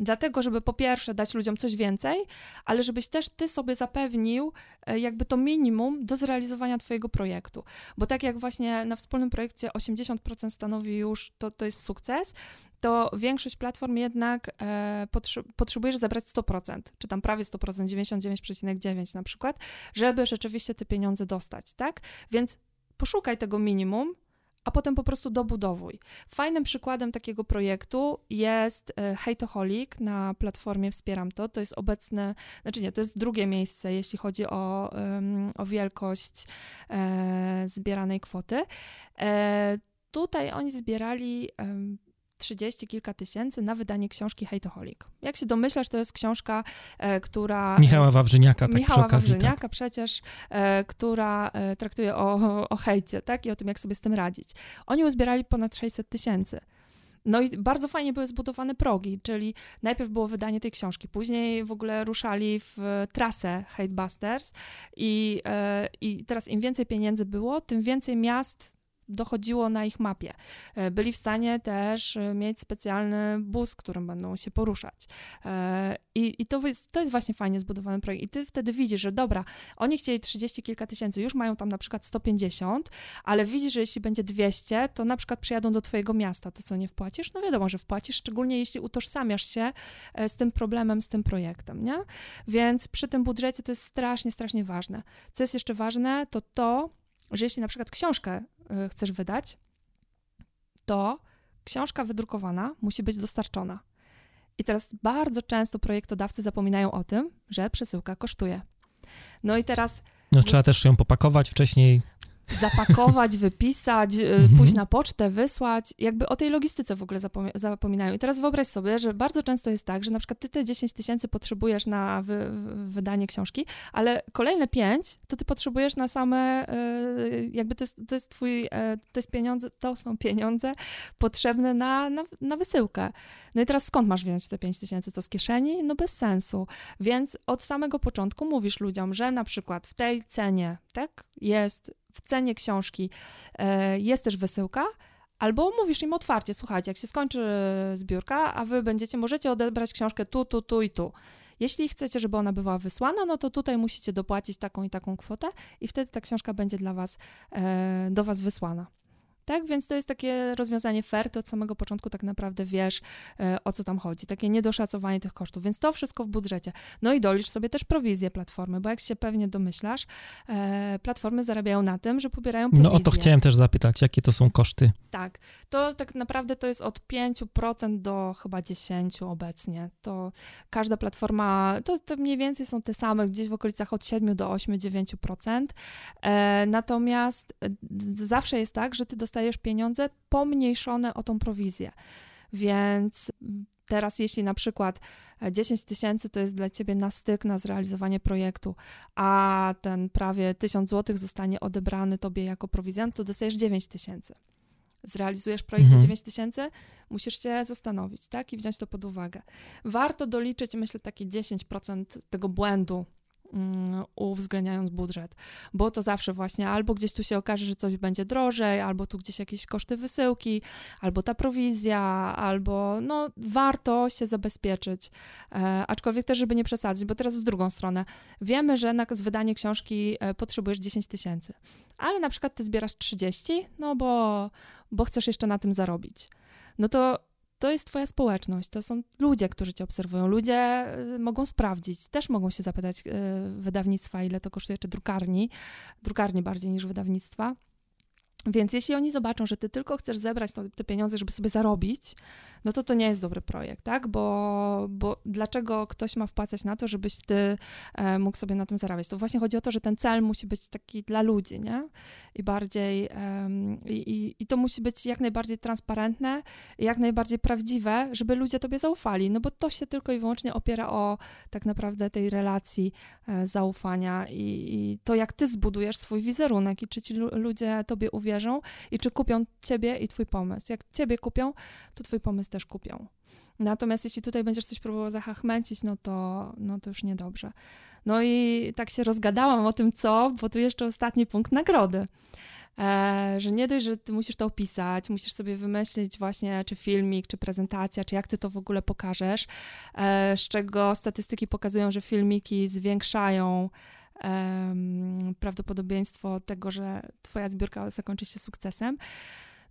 Dlatego, żeby po pierwsze dać ludziom coś więcej, ale żebyś też ty sobie zapewnił e, jakby to minimum do zrealizowania twojego projektu. Bo tak jak właśnie na wspólnym projekcie 80% stanowi już, to, to jest sukces, to większość platform jednak e, potrze potrzebujesz zebrać 100%, czy tam prawie 100%, 99,9 na przykład, żeby rzeczywiście te pieniądze dostać, tak? Więc poszukaj tego minimum, a potem po prostu dobudowuj. Fajnym przykładem takiego projektu jest e, Hejtoholic na platformie Wspieram To. To jest obecne, znaczy nie, to jest drugie miejsce, jeśli chodzi o, o wielkość e, zbieranej kwoty. E, tutaj oni zbierali 30 kilka tysięcy na wydanie książki Hejtoholik. Jak się domyślasz, to jest książka, e, która... Michała Wawrzyniaka, tak Michała przy okazji. Wawrzyniaka tak. przecież, e, która e, traktuje o, o hejcie, tak? I o tym, jak sobie z tym radzić. Oni uzbierali ponad 600 tysięcy. No i bardzo fajnie były zbudowane progi, czyli najpierw było wydanie tej książki, później w ogóle ruszali w trasę Hatebusters i, e, i teraz im więcej pieniędzy było, tym więcej miast dochodziło na ich mapie. E, byli w stanie też e, mieć specjalny bus, którym będą się poruszać. E, I, i to, jest, to jest właśnie fajnie zbudowany projekt. I ty wtedy widzisz, że dobra, oni chcieli 30 kilka tysięcy, już mają tam na przykład 150, ale widzisz, że jeśli będzie 200, to na przykład przyjadą do twojego miasta. To co, nie wpłacisz? No wiadomo, że wpłacisz, szczególnie jeśli utożsamiasz się z tym problemem, z tym projektem, nie? Więc przy tym budżecie to jest strasznie, strasznie ważne. Co jest jeszcze ważne, to to, że jeśli na przykład książkę y, chcesz wydać, to książka wydrukowana musi być dostarczona. I teraz bardzo często projektodawcy zapominają o tym, że przesyłka kosztuje. No i teraz. No, trzeba też ją popakować wcześniej. Zapakować, wypisać, y, Mhm. pójść na pocztę, wysłać. Jakby o tej logistyce w ogóle zapomie- zapominają. I teraz wyobraź sobie, że bardzo często jest tak, że na przykład ty te 10 tysięcy potrzebujesz na wy- wy- wydanie książki, ale kolejne 5 to ty potrzebujesz na same, y, jakby to jest, to jest twój, e, to jest pieniądze, to są pieniądze potrzebne na, na, na wysyłkę. No i teraz skąd masz wziąć te 5 tysięcy? Co z kieszeni? No bez sensu. Więc od samego początku mówisz ludziom, że na przykład w tej cenie, tak, jest w cenie książki e, jest też wysyłka, albo mówisz im otwarcie, słuchajcie, jak się skończy zbiórka, a wy będziecie, możecie odebrać książkę tu, tu, tu i tu. Jeśli chcecie, żeby ona była wysłana, no to tutaj musicie dopłacić taką i taką kwotę i wtedy ta książka będzie dla was, e, do was wysłana. Tak, więc to jest takie rozwiązanie fair, to od samego początku tak naprawdę wiesz, e, o co tam chodzi, takie niedoszacowanie tych kosztów, więc to wszystko w budżecie. No i dolicz sobie też prowizję platformy, bo jak się pewnie domyślasz, e, platformy zarabiają na tym, że pobierają prowizję. No o to chciałem też zapytać, jakie to są koszty? Tak, to tak naprawdę to jest od 5% do chyba 10% obecnie. To każda platforma, to, to mniej więcej są te same, gdzieś w okolicach od 7 do 8-9%. E, natomiast zawsze jest tak, że ty dostajesz pieniądze pomniejszone o tą prowizję. Więc mm, teraz, jeśli na przykład e, 10 tysięcy to jest dla ciebie na styk na zrealizowanie projektu, a ten prawie 1000 zł zostanie odebrany tobie jako prowizja, no to dostajesz 9 tysięcy zrealizujesz projekt Mhm. za 9 tysięcy, musisz się zastanowić, tak? I wziąć to pod uwagę. Warto doliczyć, myślę, takie 10% tego błędu, uwzględniając budżet, bo to zawsze właśnie albo gdzieś tu się okaże, że coś będzie drożej, albo tu gdzieś jakieś koszty wysyłki, albo ta prowizja, albo no warto się zabezpieczyć, e, aczkolwiek też, żeby nie przesadzić, bo teraz w drugą stronę. Wiemy, że na wydanie książki e, potrzebujesz 10 tysięcy, ale na przykład ty zbierasz 30, no bo, bo chcesz jeszcze na tym zarobić. No to to jest twoja społeczność, to są ludzie, którzy cię obserwują. Ludzie y, mogą sprawdzić, też mogą się zapytać y, wydawnictwa, ile to kosztuje, czy drukarni, drukarni bardziej niż wydawnictwa. Więc jeśli oni zobaczą, że ty tylko chcesz zebrać te pieniądze, żeby sobie zarobić, no to to nie jest dobry projekt, tak? Bo, bo dlaczego ktoś ma wpłacać na to, żebyś ty e, mógł sobie na tym zarabiać? To właśnie chodzi o to, że ten cel musi być taki dla ludzi, nie? I bardziej, em, i, i, to musi być jak najbardziej transparentne, i jak najbardziej prawdziwe, żeby ludzie tobie zaufali, no bo to się tylko i wyłącznie opiera o tak naprawdę tej relacji e, zaufania i, i to, jak ty zbudujesz swój wizerunek i czy ci lu- ludzie tobie uwierzą i czy kupią ciebie i twój pomysł. Jak ciebie kupią, to twój pomysł też kupią. Natomiast jeśli tutaj będziesz coś próbował zachachmęcić, no to, no to już niedobrze. No i tak się rozgadałam o tym, co, bo tu jeszcze ostatni punkt nagrody. E, że nie dość, że ty musisz to opisać, musisz sobie wymyślić właśnie, czy filmik, czy prezentacja, czy jak ty to w ogóle pokażesz, e, z czego statystyki pokazują, że filmiki zwiększają em, prawdopodobieństwo tego, że twoja zbiórka zakończy się sukcesem,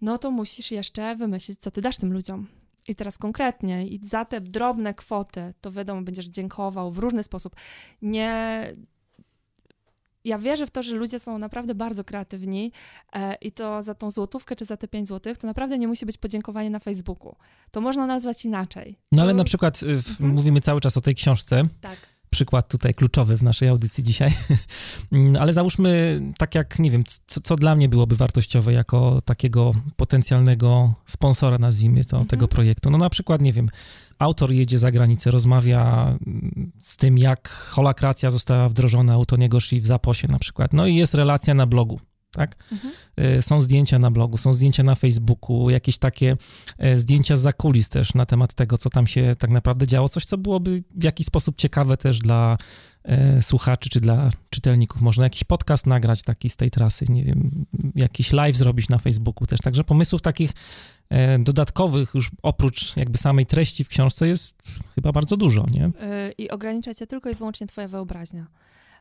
no to musisz jeszcze wymyślić, co ty dasz tym ludziom. I teraz konkretnie, i za te drobne kwoty, to wiadomo, będziesz dziękował w różny sposób. Nie. Ja wierzę w to, że ludzie są naprawdę bardzo kreatywni e, i to za tą złotówkę czy za te 5 złotych, to naprawdę nie musi być podziękowanie na Facebooku. To można nazwać inaczej. No ale To- na przykład y, w, Mhm. mówimy cały czas o tej książce, Tak. Przykład tutaj kluczowy w naszej audycji dzisiaj. [laughs] Mm, Ale załóżmy, tak jak, nie wiem, co, co dla mnie byłoby wartościowe jako takiego potencjalnego sponsora, nazwijmy to, Mhm. tego projektu. No na przykład, nie wiem, autor jedzie za granicę, rozmawia mm, z tym, jak holakracja została wdrożona u Toniego Shi w Zaposie na przykład. No i jest relacja na blogu. Tak? Mhm. Y, Są zdjęcia na blogu, są zdjęcia na Facebooku, jakieś takie e, zdjęcia z zakulis też na temat tego, co tam się tak naprawdę działo. Coś, co byłoby w jakiś sposób ciekawe też dla e, słuchaczy czy dla czytelników. Można jakiś podcast nagrać taki z tej trasy, nie wiem, jakiś live zrobić na Facebooku też. Także pomysłów takich e, dodatkowych już oprócz jakby samej treści w książce jest chyba bardzo dużo, nie? I ogranicza cię tylko i wyłącznie twoja wyobraźnia.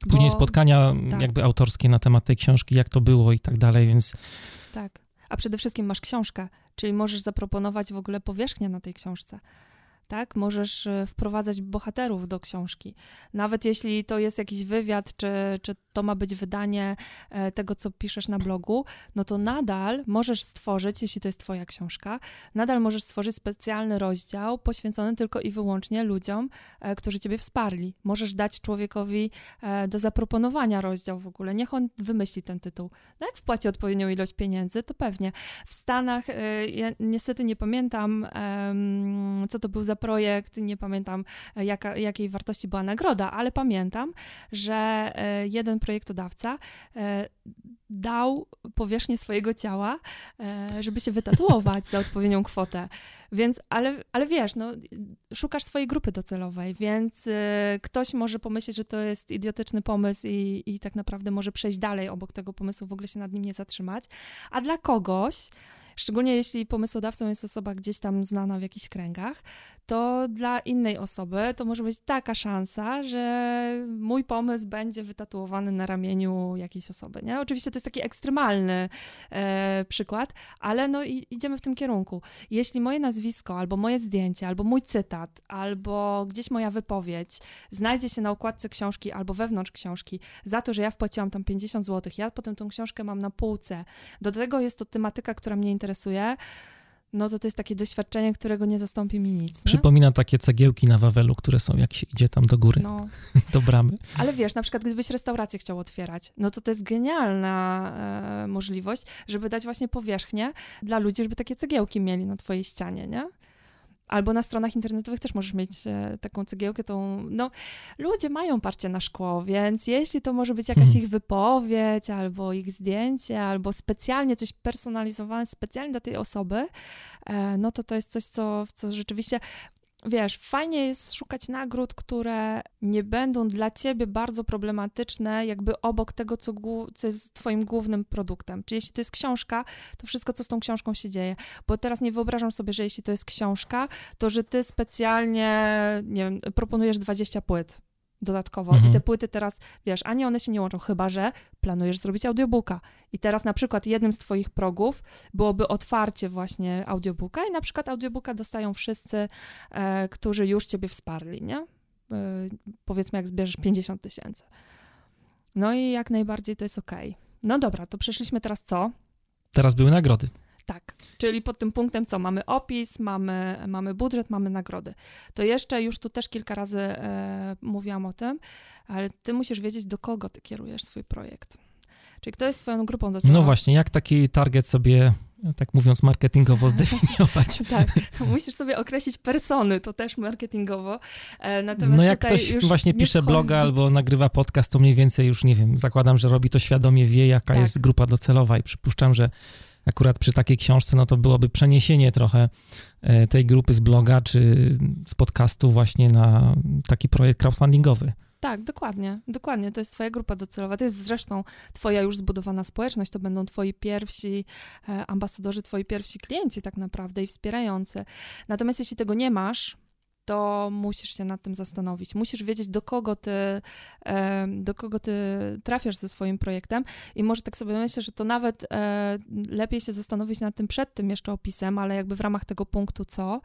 Później Bo- spotkania tak. jakby autorskie na temat tej książki, jak to było i tak dalej, więc Tak. A przede wszystkim masz książkę, czyli możesz zaproponować w ogóle powierzchnię na tej książce. Tak? Możesz e, wprowadzać bohaterów do książki. Nawet jeśli to jest jakiś wywiad, czy, czy to ma być wydanie e, tego, co piszesz na blogu, no to nadal możesz stworzyć, jeśli to jest twoja książka, nadal możesz stworzyć specjalny rozdział poświęcony tylko i wyłącznie ludziom, e, którzy ciebie wsparli. Możesz dać człowiekowi do zaproponowania rozdział w ogóle. Niech on wymyśli ten tytuł. No jak wpłaci odpowiednią ilość pieniędzy, to pewnie. W Stanach, ja niestety nie pamiętam, co to był za projekt, nie pamiętam e, jaka, jakiej wartości była nagroda, ale pamiętam, że e, jeden projektodawca e, dał powierzchnię swojego ciała, żeby się wytatuować za odpowiednią kwotę. Więc, ale, ale wiesz, no, szukasz swojej grupy docelowej, więc ktoś może pomyśleć, że to jest idiotyczny pomysł i, i tak naprawdę może przejść dalej obok tego pomysłu, w ogóle się nad nim nie zatrzymać. A dla kogoś, Szczególnie jeśli pomysłodawcą jest osoba gdzieś tam znana w jakichś kręgach, to dla innej osoby to może być taka szansa, że mój pomysł będzie wytatuowany na ramieniu jakiejś osoby. Nie? Oczywiście to jest taki ekstremalny e, przykład, ale no i, idziemy w tym kierunku. Jeśli moje nazwisko, albo moje zdjęcie, albo mój cytat, albo gdzieś moja wypowiedź znajdzie się na okładce książki albo wewnątrz książki za to, że ja wpłaciłam tam 50 zł, ja potem tą książkę mam na półce, do tego jest to tematyka, która mnie interesuje, no to to jest takie doświadczenie, którego nie zastąpi mi nic. Nie? Przypomina takie cegiełki na Wawelu, które są, jak się idzie tam do góry, no. [laughs] do bramy. Ale wiesz, na przykład gdybyś restaurację chciał otwierać, no to to jest genialna e, możliwość, żeby dać właśnie powierzchnię dla ludzi, żeby takie cegiełki mieli na twojej ścianie, nie? Albo na stronach internetowych też możesz mieć e, taką cegiełkę, tą, no, ludzie mają parcie na szkło, więc jeśli to może być jakaś hmm. ich wypowiedź, albo ich zdjęcie, albo specjalnie coś personalizowane, specjalnie dla tej osoby, e, no to to jest coś, co, co rzeczywiście wiesz, fajnie jest szukać nagród, które nie będą dla ciebie bardzo problematyczne, jakby obok tego, co, co jest twoim głównym produktem. Czyli jeśli to jest książka, to wszystko, co z tą książką się dzieje. Bo teraz nie wyobrażam sobie, że jeśli to jest książka, to że ty specjalnie, nie wiem, proponujesz 20 płyt dodatkowo. Mhm. I te płyty teraz, wiesz, ani one się nie łączą, chyba że planujesz zrobić audiobooka. I teraz na przykład jednym z twoich progów byłoby otwarcie właśnie audiobooka i na przykład audiobooka dostają wszyscy, e, którzy już ciebie wsparli, nie? E, powiedzmy, jak zbierzesz 50 tysięcy. No i jak najbardziej to jest okej. Okay. No dobra, to przeszliśmy teraz co? Teraz były nagrody. Tak, czyli pod tym punktem co? Mamy opis, mamy, mamy budżet, mamy nagrody. To jeszcze już tu też kilka razy e, mówiłam o tym, ale ty musisz wiedzieć, do kogo ty kierujesz swój projekt. Czyli kto jest swoją grupą docelową? No właśnie, jak taki target sobie, tak mówiąc marketingowo, zdefiniować? [laughs] tak, musisz sobie określić persony, to też marketingowo. E, natomiast no jak ktoś właśnie pisze bloga albo nagrywa podcast, to mniej więcej już, nie wiem, zakładam, że robi to świadomie, wie jaka tak. jest grupa docelowa i przypuszczam, że akurat przy takiej książce, no to byłoby przeniesienie trochę e, tej grupy z bloga czy z podcastu właśnie na taki projekt crowdfundingowy. Tak, dokładnie, dokładnie. To jest twoja grupa docelowa. To jest zresztą twoja już zbudowana społeczność. To będą twoi pierwsi e, ambasadorzy, twoi pierwsi klienci tak naprawdę i wspierający. Natomiast jeśli tego nie masz, to musisz się nad tym zastanowić. Musisz wiedzieć, do kogo ty, do kogo ty trafiasz ze swoim projektem i może tak sobie myślę, że to nawet e, lepiej się zastanowić nad tym przed tym jeszcze opisem, ale jakby w ramach tego punktu co,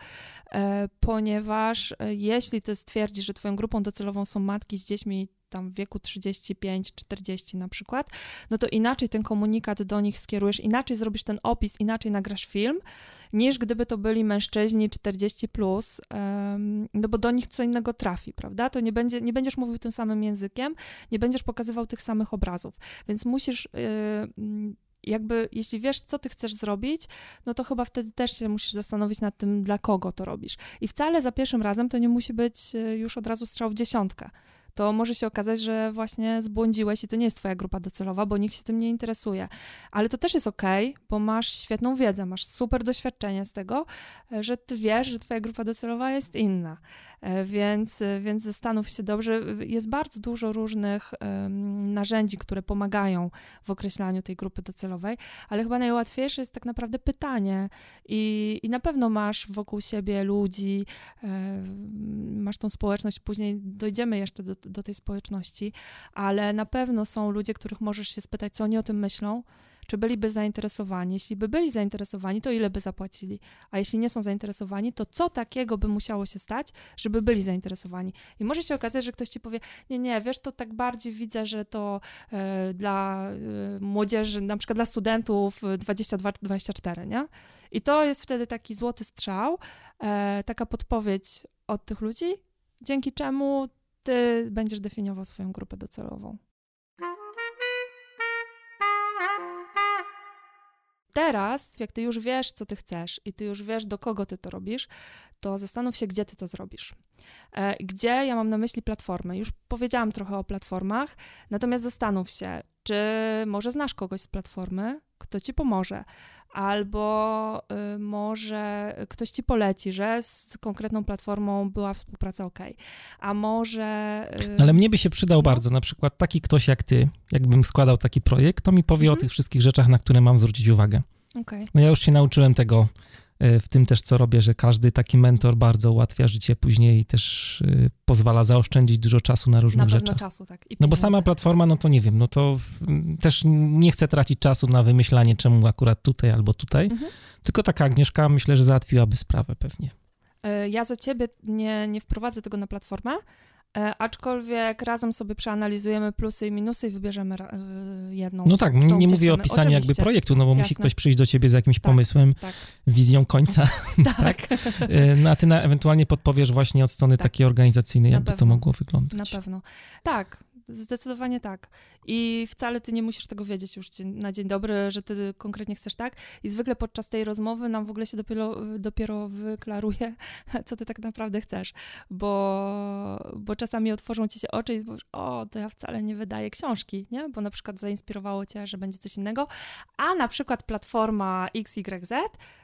e, ponieważ e, jeśli ty stwierdzisz, że twoją grupą docelową są matki z dziećmi tam w wieku 35-40 na przykład, no to inaczej ten komunikat do nich skierujesz, inaczej zrobisz ten opis, inaczej nagrasz film, niż gdyby to byli mężczyźni 40+, plus, no bo do nich co innego trafi, prawda? To nie, będzie, nie będziesz mówił tym samym językiem, nie będziesz pokazywał tych samych obrazów, więc musisz y, jakby, jeśli wiesz, co ty chcesz zrobić, no to chyba wtedy też się musisz zastanowić nad tym, dla kogo to robisz. I wcale za pierwszym razem to nie musi być y, już od razu strzał w dziesiątkę to może się okazać, że właśnie zbłądziłeś i to nie jest twoja grupa docelowa, bo nikt się tym nie interesuje. Ale to też jest ok, bo masz świetną wiedzę, masz super doświadczenie z tego, że ty wiesz, że twoja grupa docelowa jest inna. Więc, więc zastanów się dobrze. Jest bardzo dużo różnych um, narzędzi, które pomagają w określaniu tej grupy docelowej, ale chyba najłatwiejsze jest tak naprawdę pytanie i, i na pewno masz wokół siebie ludzi, um, masz tą społeczność, później dojdziemy jeszcze do, do tej społeczności, ale na pewno są ludzie, których możesz się spytać, co oni o tym myślą, czy byliby zainteresowani. Jeśli by byli zainteresowani, to ile by zapłacili? A jeśli nie są zainteresowani, to co takiego by musiało się stać, żeby byli zainteresowani? I może się okazać, że ktoś ci powie, nie, nie, wiesz, to tak bardziej widzę, że to e, dla e, młodzieży, na przykład dla studentów 22-24, nie? I to jest wtedy taki złoty strzał, e, taka podpowiedź od tych ludzi, dzięki czemu ty będziesz definiował swoją grupę docelową. Teraz, jak ty już wiesz, co ty chcesz i ty już wiesz, do kogo ty to robisz, to zastanów się, gdzie ty to zrobisz. E, gdzie ja mam na myśli platformy? Już powiedziałam trochę o platformach, natomiast zastanów się, czy może znasz kogoś z platformy, kto ci pomoże, albo y, może ktoś ci poleci, że z konkretną platformą była współpraca ok, a może... Y, Ale mnie by się przydał no. bardzo, na przykład taki ktoś jak ty, jakbym składał taki projekt, to mi powie mhm. o tych wszystkich rzeczach, na które mam zwrócić uwagę. Okay. No ja już się nauczyłem tego w tym też, co robię, że każdy taki mentor bardzo ułatwia życie później i też e, pozwala zaoszczędzić dużo czasu na różnych na rzeczach. czasu, tak. no bo sama platforma, no to nie wiem, no to też nie chcę tracić czasu na wymyślanie, czemu akurat tutaj albo tutaj, mhm. tylko taka Agnieszka myślę, że załatwiłaby sprawę pewnie. E, ja za ciebie nie, nie wprowadzę tego na platformę, E, aczkolwiek razem sobie przeanalizujemy plusy i minusy i wybierzemy e, jedną. No tak, nie, nie mówię o pisaniu jakby projektu, no bo Jasne. musi ktoś przyjść do ciebie z jakimś tak, pomysłem, tak. wizją końca, [laughs] [laughs] tak. tak? E, no a ty na, ewentualnie podpowiesz właśnie od strony tak. takiej organizacyjnej, jakby to mogło wyglądać. Na pewno. Tak, Zdecydowanie tak. I wcale ty nie musisz tego wiedzieć już na dzień dobry, że ty konkretnie chcesz tak. I zwykle podczas tej rozmowy nam w ogóle się dopiero, dopiero wyklaruje, [laughs] co ty tak naprawdę chcesz. Bo, bo czasami otworzą ci się oczy i powiesz, o, to ja wcale nie wydaję książki, nie? Bo na przykład zainspirowało cię, że będzie coś innego. A na przykład platforma XYZ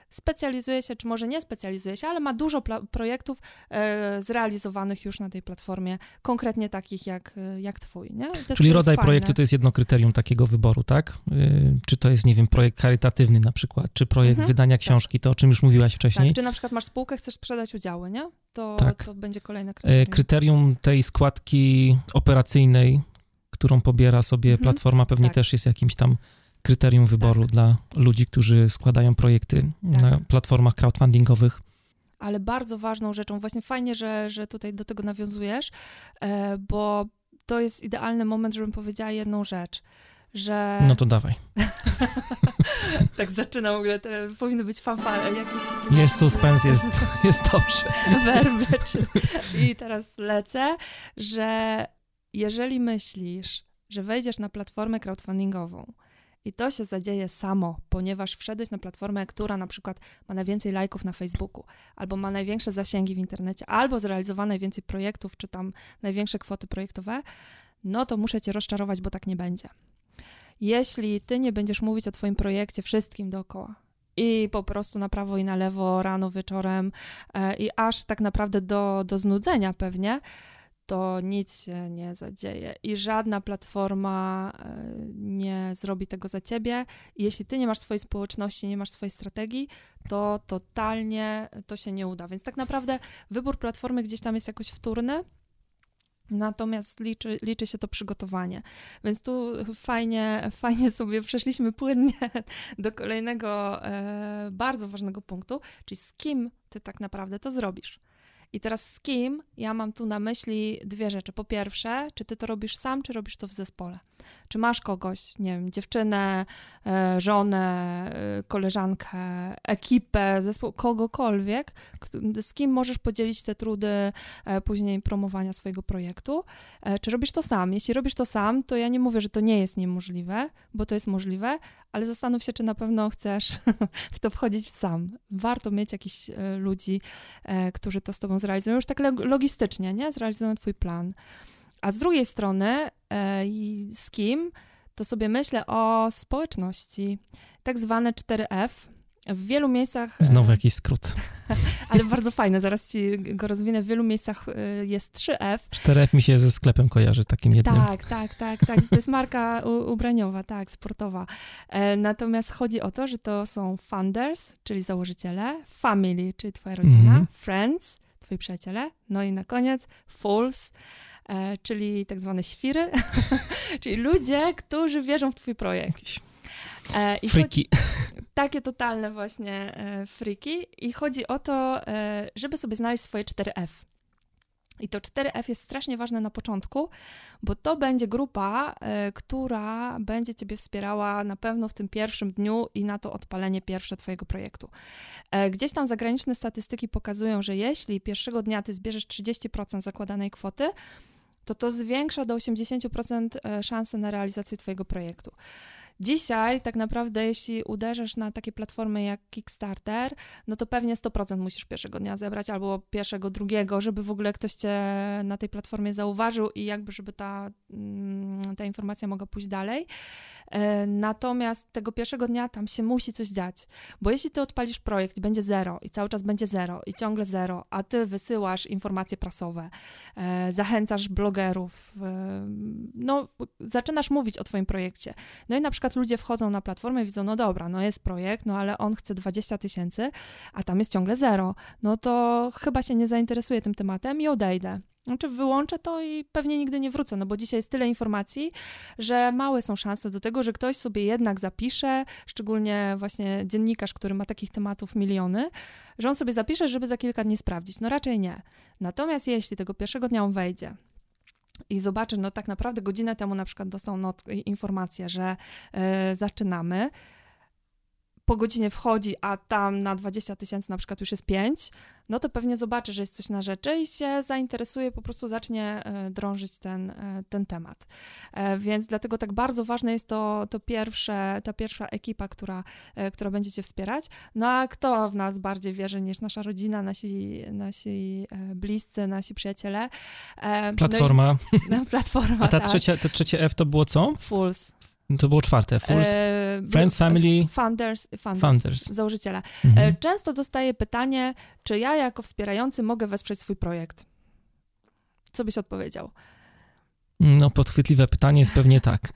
specjalizuje się, czy może nie specjalizuje się, ale ma dużo projektów e, zrealizowanych już na tej platformie, konkretnie takich jak, e, jak twój, nie? Czyli rodzaj fajne. projektu to jest jedno kryterium takiego wyboru, tak? Y, czy to jest, nie wiem, projekt charytatywny na przykład, czy projekt mhm, wydania tak. książki, tak. to o czym już mówiłaś wcześniej. Tak, czy na przykład masz spółkę, chcesz sprzedać udziały, nie? To, tak. to będzie kolejne kryterium. E, kryterium tej składki operacyjnej, którą pobiera sobie mhm, platforma, pewnie tak. też jest jakimś tam kryterium wyboru tak. dla ludzi, którzy składają projekty tak. na platformach crowdfundingowych. Ale bardzo ważną rzeczą, właśnie fajnie, że, że tutaj do tego nawiązujesz, e, bo to jest idealny moment, żebym powiedziała jedną rzecz, że... No to dawaj. [laughs] tak zaczynam w ogóle, teraz powinny być fanfare jakieś takie... Jest suspens, jest, [laughs] jest dobrze. Werby. I teraz lecę, że jeżeli myślisz, że wejdziesz na platformę crowdfundingową i to się zadzieje samo, ponieważ wszedłeś na platformę, która na przykład ma najwięcej lajków na Facebooku, albo ma największe zasięgi w internecie, albo zrealizowała najwięcej projektów, czy tam największe kwoty projektowe, no to muszę cię rozczarować, bo tak nie będzie. Jeśli ty nie będziesz mówić o twoim projekcie wszystkim dookoła, i po prostu na prawo i na lewo, rano, wieczorem e, i aż tak naprawdę do, do znudzenia pewnie, to nic się nie zadzieje i żadna platforma e, nie zrobi tego za ciebie. Jeśli ty nie masz swojej społeczności, nie masz swojej strategii, to totalnie to się nie uda. Więc tak naprawdę wybór platformy gdzieś tam jest jakoś wtórny. Natomiast liczy, liczy się to przygotowanie. Więc tu fajnie, fajnie sobie przeszliśmy płynnie [laughs] do kolejnego e, bardzo ważnego punktu, czyli z kim ty tak naprawdę to zrobisz. I teraz z kim ja mam tu na myśli dwie rzeczy. Po pierwsze, czy ty to robisz sam, czy robisz to w zespole? Czy masz kogoś, nie wiem, dziewczynę, e, żonę, e, koleżankę, ekipę, zespół, kogokolwiek, z kim możesz podzielić te trudy e, później promowania swojego projektu? Czy robisz to sam? Jeśli robisz to sam, to ja nie mówię, że to nie jest niemożliwe, bo to jest możliwe, ale zastanów się, czy na pewno chcesz [laughs] w to wchodzić sam. Warto mieć jakichś ludzi, którzy to z tobą zrealizują, już tak logistycznie, nie? Zrealizują twój plan. A z drugiej strony, e, z kim, to sobie myślę o społeczności, tak zwane 4F. W wielu miejscach. E, Znowu jakiś skrót. [laughs] ale bardzo fajne, zaraz ci go rozwinę. W wielu miejscach e, jest 3F. 4F mi się ze sklepem kojarzy takim jednym. Tak, tak, tak, tak. To jest marka ubraniowa, tak, sportowa. Natomiast chodzi o to, że to są funders, czyli założyciele, family, czyli twoja rodzina, mm -hmm. friends, twoi przyjaciele, no i na koniec fools, e, czyli tak zwane świry, [laughs] czyli ludzie, którzy wierzą w twój projekt. E, Friki. Chodzi, [laughs] takie totalne właśnie e, friki. I chodzi o to, e, żeby sobie znaleźć swoje 4F. I to 4F jest strasznie ważne na początku, bo to będzie grupa, y, która będzie Ciebie wspierała na pewno w tym pierwszym dniu i na to odpalenie pierwsze Twojego projektu. E, gdzieś tam zagraniczne statystyki pokazują, że jeśli pierwszego dnia Ty zbierzesz 30% zakładanej kwoty, to to zwiększa do 80% e, szanse na realizację Twojego projektu. Dzisiaj tak naprawdę, jeśli uderzysz na takie platformy jak Kickstarter, no to pewnie 100% musisz pierwszego dnia zebrać albo pierwszego, drugiego, żeby w ogóle ktoś cię na tej platformie zauważył i jakby, żeby ta, mm, ta informacja mogła pójść dalej. E, natomiast tego pierwszego dnia tam się musi coś dziać, bo jeśli ty odpalisz projekt i będzie zero i cały czas będzie zero i ciągle zero, a ty wysyłasz informacje prasowe, e, zachęcasz blogerów, e, no zaczynasz mówić o twoim projekcie. No i na przykład ludzie wchodzą na platformę i widzą, no dobra, no jest projekt, no ale on chce 20 tysięcy, a tam jest ciągle zero, no to chyba się nie zainteresuje tym tematem i odejdę. Znaczy wyłączę to i pewnie nigdy nie wrócę, no bo dzisiaj jest tyle informacji, że małe są szanse do tego, że ktoś sobie jednak zapisze, szczególnie właśnie dziennikarz, który ma takich tematów miliony, że on sobie zapisze, żeby za kilka dni sprawdzić. No raczej nie. Natomiast jeśli tego pierwszego dnia on wejdzie, i zobaczy, no tak naprawdę godzinę temu na przykład dostał not, informację, że y, zaczynamy, po godzinie wchodzi, a tam na 20 tysięcy na przykład już jest 5, no to pewnie zobaczy, że jest coś na rzeczy i się zainteresuje, po prostu zacznie e, drążyć ten, e, ten temat. E, więc dlatego tak bardzo ważne jest to, to pierwsze, ta pierwsza ekipa, która, która będzie cię wspierać. No a kto w nas bardziej wierzy niż nasza rodzina, nasi, nasi bliscy, nasi przyjaciele? Platforma. No i, [laughs] platforma, A ta tak. trzecia, to trzecie F to było co? Fools. To było czwarte. E, Friends, family. Funders, funders, Funders. założyciele. Mhm. E, często dostaję pytanie, czy ja jako wspierający mogę wesprzeć swój projekt? Co byś odpowiedział? No, podchwytliwe pytanie jest pewnie tak. [laughs]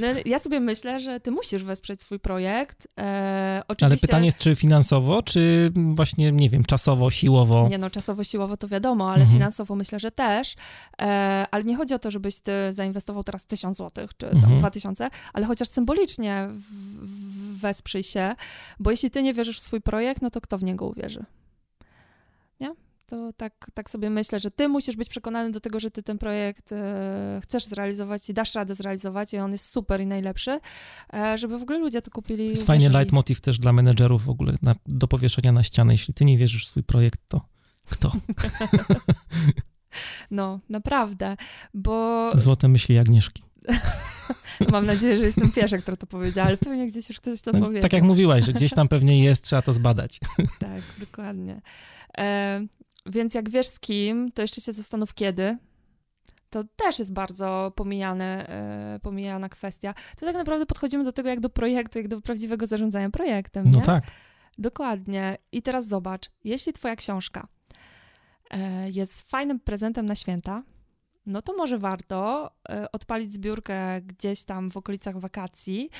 No, ja sobie myślę, że ty musisz wesprzeć swój projekt. E, oczywiście, Ale pytanie jest, czy finansowo, czy właśnie, nie wiem, czasowo, siłowo? Nie no, czasowo, siłowo to wiadomo, ale Mhm. finansowo myślę, że też. E, ale nie chodzi o to, żebyś ty zainwestował teraz tysiąc złotych, czy tam Mhm. dwa tysiące, ale chociaż symbolicznie w, w, wesprzyj się, bo jeśli ty nie wierzysz w swój projekt, no to kto w niego uwierzy? To tak, tak sobie myślę, że ty musisz być przekonany do tego, że ty ten projekt e, chcesz zrealizować i dasz radę zrealizować i on jest super i najlepszy, e, żeby w ogóle ludzie to kupili. To jest fajny leitmotiv też dla menedżerów w ogóle, na, do powieszenia na ścianę. Jeśli ty nie wierzysz w swój projekt, to kto? [laughs] No, naprawdę, bo Złote myśli Agnieszki. [laughs] mam nadzieję, że jestem pierwsza, która to powiedziała, ale pewnie gdzieś już ktoś to No, powiedział. tak jak mówiłaś, że gdzieś tam pewnie jest, trzeba to zbadać. Tak, dokładnie. E, więc jak wiesz z kim, to jeszcze się zastanów kiedy. To też jest bardzo pomijane, e, pomijana kwestia. To tak naprawdę podchodzimy do tego jak do projektu, jak do prawdziwego zarządzania projektem. No nie? tak. Dokładnie. I teraz zobacz, jeśli twoja książka e, jest fajnym prezentem na święta, no to może warto e, odpalić zbiórkę gdzieś tam w okolicach wakacji,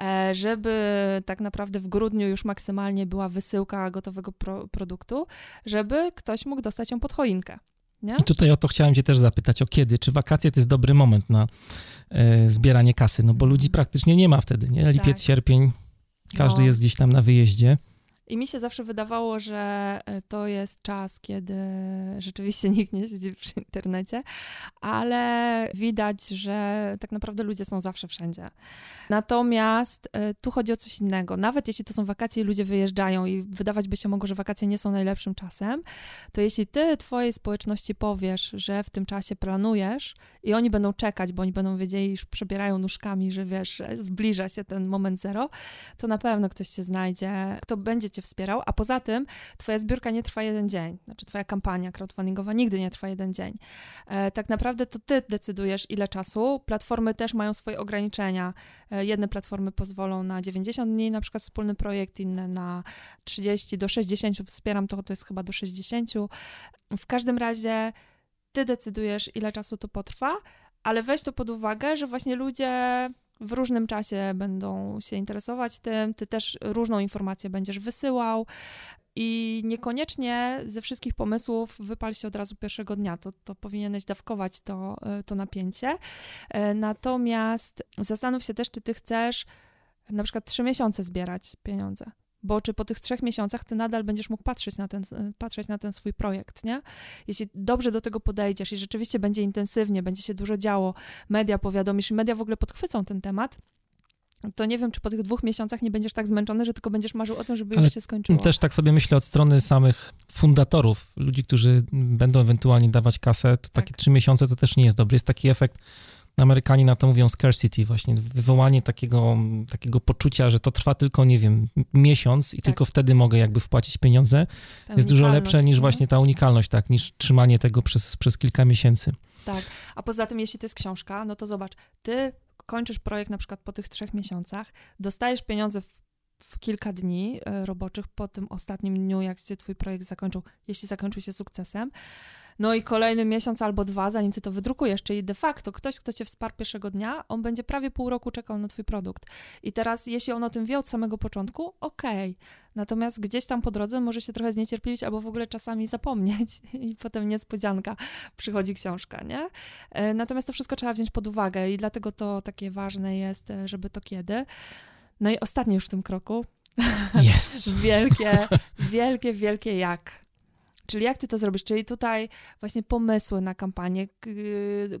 e, żeby tak naprawdę w grudniu już maksymalnie była wysyłka gotowego pro, produktu, żeby ktoś mógł dostać ją pod choinkę. Nie? I tutaj o to chciałem cię też zapytać, o kiedy? Czy wakacje to jest dobry moment na e, zbieranie kasy? No bo ludzi praktycznie nie ma wtedy, nie? Lipiec, Tak. sierpień, każdy No. jest gdzieś tam na wyjeździe. I mi się zawsze wydawało, że e, to jest czas, kiedy rzeczywiście [laughs] nikt nie siedzi przy internecie, ale widać, że tak naprawdę ludzie są zawsze wszędzie. Natomiast e, tu chodzi o coś innego. Nawet jeśli to są wakacje i ludzie wyjeżdżają i wydawać by się mogło, że wakacje nie są najlepszym czasem, to jeśli ty twojej społeczności powiesz, że w tym czasie planujesz i oni będą czekać, bo oni będą wiedzieli, już przebierają nóżkami, że wiesz, zbliża się ten moment zero, to na pewno ktoś się znajdzie, kto będzie cię wspierał, a poza tym twoja zbiórka nie trwa jeden dzień, znaczy twoja kampania crowdfundingowa nigdy nie trwa jeden dzień. E, tak naprawdę to ty decydujesz ile czasu, platformy też mają swoje ograniczenia. E, jedne platformy pozwolą na 90 dni, na przykład wspólny projekt, inne na 30 do 60, wspieram to, to jest chyba do 60. W każdym razie ty decydujesz ile czasu to potrwa, ale weź to pod uwagę, że właśnie ludzie w różnym czasie będą się interesować tym, ty też różną informację będziesz wysyłał i niekoniecznie ze wszystkich pomysłów wypal się od razu pierwszego dnia, to, to powinieneś dawkować to, y, to napięcie. E, Natomiast zastanów się też, czy ty chcesz na przykład trzy miesiące zbierać pieniądze. Bo czy po tych trzech miesiącach ty nadal będziesz mógł patrzeć na ten, patrzeć na ten swój projekt, nie? Jeśli dobrze do tego podejdziesz i rzeczywiście będzie intensywnie, będzie się dużo działo, media powiadomisz i media w ogóle podchwycą ten temat, to nie wiem, czy po tych dwóch miesiącach nie będziesz tak zmęczony, że tylko będziesz marzył o tym, żeby Ale już się skończyło. Też tak sobie myślę od strony samych fundatorów, ludzi, którzy będą ewentualnie dawać kasę, to takie tak. trzy miesiące to też nie jest dobry. Jest taki efekt, Amerykanie na to mówią scarcity, właśnie wywołanie takiego, takiego poczucia, że to trwa tylko, nie wiem, miesiąc i tak. tylko wtedy mogę jakby wpłacić pieniądze, ta jest dużo lepsze niż właśnie ta unikalność, tak, niż trzymanie tego przez, przez kilka miesięcy. Tak, a poza tym, jeśli to jest książka, no to zobacz, ty kończysz projekt na przykład po tych trzech miesiącach, dostajesz pieniądze w, w kilka dni e, roboczych po tym ostatnim dniu, jak się twój projekt zakończył, jeśli zakończył się sukcesem, no i kolejny miesiąc albo dwa, zanim ty to wydrukujesz, czyli de facto ktoś, kto cię wsparł pierwszego dnia, on będzie prawie pół roku czekał na twój produkt. I teraz, jeśli on o tym wie od samego początku, okej. Okay. Natomiast gdzieś tam po drodze może się trochę zniecierpliwić albo w ogóle czasami zapomnieć [laughs] i potem niespodzianka, przychodzi książka, nie? E, natomiast to wszystko trzeba wziąć pod uwagę i dlatego to takie ważne jest, e, żeby to kiedy. No i ostatni już w tym kroku. Yes. [laughs] wielkie, wielkie, wielkie jak. Czyli jak ty to zrobisz? Czyli tutaj właśnie pomysły na kampanię,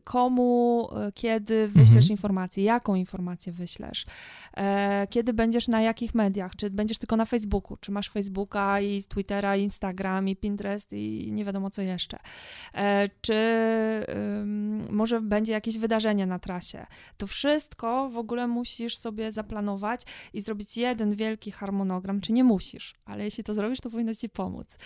komu, e, kiedy wyślesz mhm. informację, jaką informację wyślesz, e, kiedy będziesz na jakich mediach, czy będziesz tylko na Facebooku, czy masz Facebooka i Twittera, i Instagram, i Pinterest i nie wiadomo co jeszcze. E, czy może będzie jakieś wydarzenie na trasie. To wszystko w ogóle musisz sobie zaplanować i zrobić jeden wielki harmonogram, czy nie musisz, ale jeśli to zrobisz, to powinno ci pomóc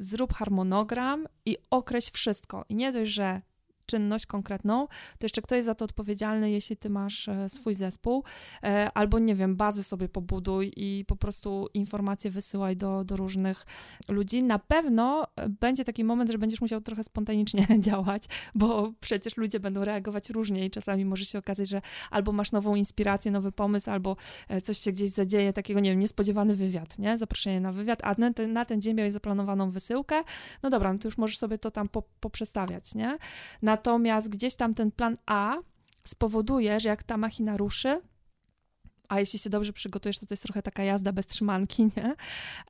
zrób harmonogram i określ wszystko. I nie dość, że czynność konkretną, to jeszcze kto jest za to odpowiedzialny, jeśli ty masz e, swój zespół, e, albo nie wiem, bazy sobie pobuduj i po prostu informacje wysyłaj do, do różnych ludzi. Na pewno e, będzie taki moment, że będziesz musiał trochę spontanicznie [laughs] działać, bo przecież ludzie będą reagować różnie i czasami może się okazać, że albo masz nową inspirację, nowy pomysł, albo coś się gdzieś zadzieje, takiego, nie wiem, niespodziewany wywiad, nie? Zaproszenie na wywiad, a na ten, na ten dzień miałeś zaplanowaną wysyłkę, no dobra, no to już możesz sobie to tam po, poprzestawiać, nie? Na Natomiast gdzieś tam ten plan A spowoduje, że jak ta machina ruszy, a jeśli się dobrze przygotujesz, to to jest trochę taka jazda bez trzymanki, nie?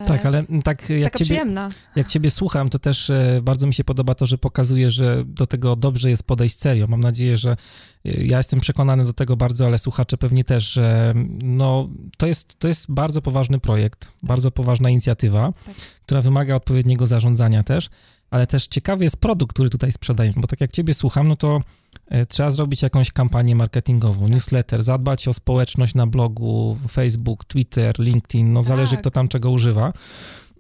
E, tak, ale tak jak taka ciebie, przyjemna. jak ciebie słucham, to też e, bardzo mi się podoba to, że pokazuje, że do tego dobrze jest podejść serio. Mam nadzieję, że e, ja jestem przekonany do tego bardzo, ale słuchacze pewnie też, że no, to, jest, to jest bardzo poważny projekt, bardzo poważna inicjatywa, tak. która wymaga odpowiedniego zarządzania też ale też ciekawy jest produkt, który tutaj sprzedajemy, bo tak jak ciebie słucham, no to e, trzeba zrobić jakąś kampanię marketingową, tak. newsletter, zadbać o społeczność na blogu, Facebook, Twitter, LinkedIn, no tak. zależy kto tam czego używa.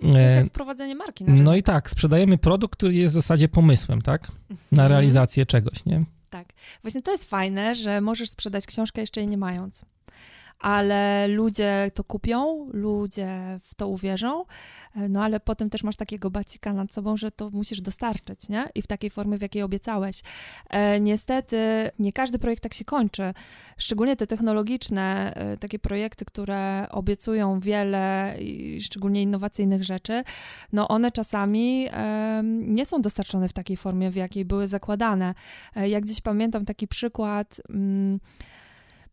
To jest e, jak wprowadzenie marki. no i tak, sprzedajemy produkt, który jest w zasadzie pomysłem, tak? Na mhm. realizację czegoś, nie? Tak. Właśnie to jest fajne, że możesz sprzedać książkę jeszcze jej nie mając ale ludzie to kupią, ludzie w to uwierzą, e, no ale potem też masz takiego bacika nad sobą, że to musisz dostarczyć, nie? I w takiej formie, w jakiej obiecałeś. E, niestety nie każdy projekt tak się kończy, szczególnie te technologiczne, e, takie projekty, które obiecują wiele, szczególnie innowacyjnych rzeczy, no one czasami e, nie są dostarczone w takiej formie, w jakiej były zakładane. E, jak gdzieś pamiętam taki przykład... Mm,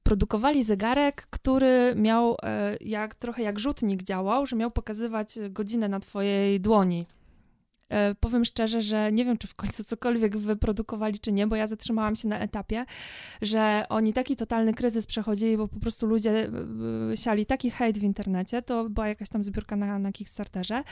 produkowali zegarek, który miał e, jak trochę jak rzutnik działał, że miał pokazywać godzinę na twojej dłoni. E, powiem szczerze, że nie wiem, czy w końcu cokolwiek wyprodukowali, czy nie, bo ja zatrzymałam się na etapie, że oni taki totalny kryzys przechodzili, bo po prostu ludzie e, siali taki hejt w internecie, to była jakaś tam zbiórka na, na Kickstarterze,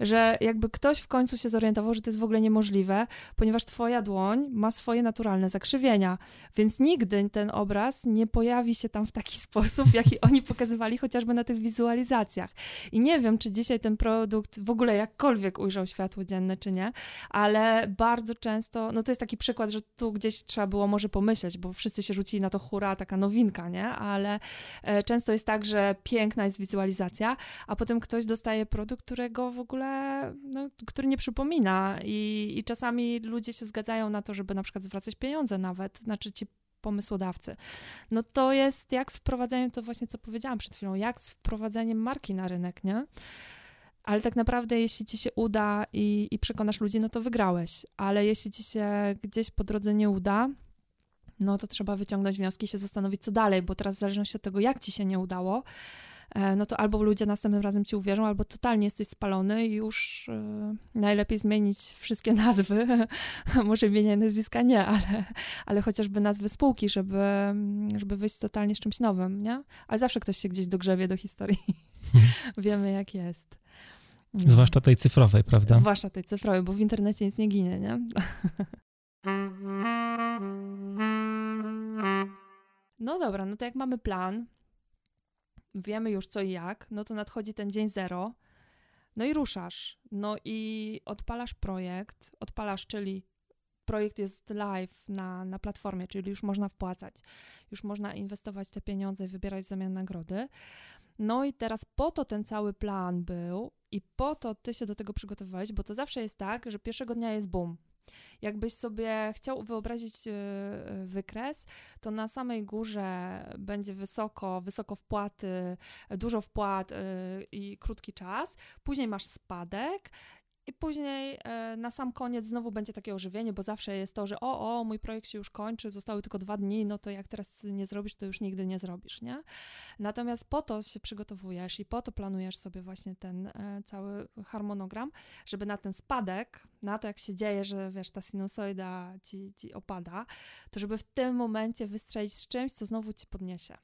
że jakby ktoś w końcu się zorientował, że to jest w ogóle niemożliwe, ponieważ twoja dłoń ma swoje naturalne zakrzywienia, więc nigdy ten obraz nie pojawi się tam w taki [laughs] sposób, jaki oni pokazywali chociażby na tych wizualizacjach. I nie wiem, czy dzisiaj ten produkt w ogóle jakkolwiek ujrzał światło dzienne, czy nie, ale bardzo często, no to jest taki przykład, że tu gdzieś trzeba było może pomyśleć, bo wszyscy się rzucili na to hura, taka nowinka, nie, ale e, często jest tak, że piękna jest wizualizacja, a potem ktoś dostaje produkt, którego w ogóle, no, który nie przypomina i, i czasami ludzie się zgadzają na to, żeby na przykład zwracać pieniądze nawet, znaczy ci pomysłodawcy. No to jest jak z wprowadzeniem, to właśnie co powiedziałam przed chwilą, jak z wprowadzeniem marki na rynek, nie? Ale tak naprawdę, jeśli ci się uda i, i przekonasz ludzi, no to wygrałeś. Ale jeśli ci się gdzieś po drodze nie uda, no to trzeba wyciągnąć wnioski i się zastanowić, co dalej, bo teraz w zależności od tego, jak ci się nie udało, e, no to albo ludzie następnym razem ci uwierzą, albo totalnie jesteś spalony i już e, najlepiej zmienić wszystkie [laughs] nazwy. [laughs] Może imienia i nazwiska nie, ale, ale chociażby nazwy spółki, żeby, żeby wyjść totalnie z czymś nowym, nie? Ale zawsze ktoś się gdzieś dogrzebie do historii. [laughs] Wiemy, jak jest. Zwłaszcza tej cyfrowej, prawda? Zwłaszcza tej cyfrowej, bo w internecie nic nie ginie, nie? No dobra, no to jak mamy plan, wiemy już co i jak, no to nadchodzi ten dzień zero, no i ruszasz. No i odpalasz projekt, odpalasz, czyli projekt jest live na, na platformie, czyli już można wpłacać, już można inwestować te pieniądze i wybierać w zamian nagrody. No i teraz po to ten cały plan był i po to ty się do tego przygotowywałeś, bo to zawsze jest tak, że pierwszego dnia jest boom. Jakbyś sobie chciał wyobrazić e, e, wykres, to na samej górze będzie wysoko, wysoko wpłaty, dużo wpłat e, i krótki czas. Później masz spadek i później e, na sam koniec znowu będzie takie ożywienie, bo zawsze jest to, że o, o, mój projekt się już kończy, zostały tylko dwa dni, no to jak teraz nie zrobisz, to już nigdy nie zrobisz, nie? Natomiast po to się przygotowujesz i po to planujesz sobie właśnie ten e, cały harmonogram, żeby na ten spadek, na to jak się dzieje, że wiesz, ta sinusoida ci, ci opada, to żeby w tym momencie wystrzelić z czymś, co znowu ci podniesie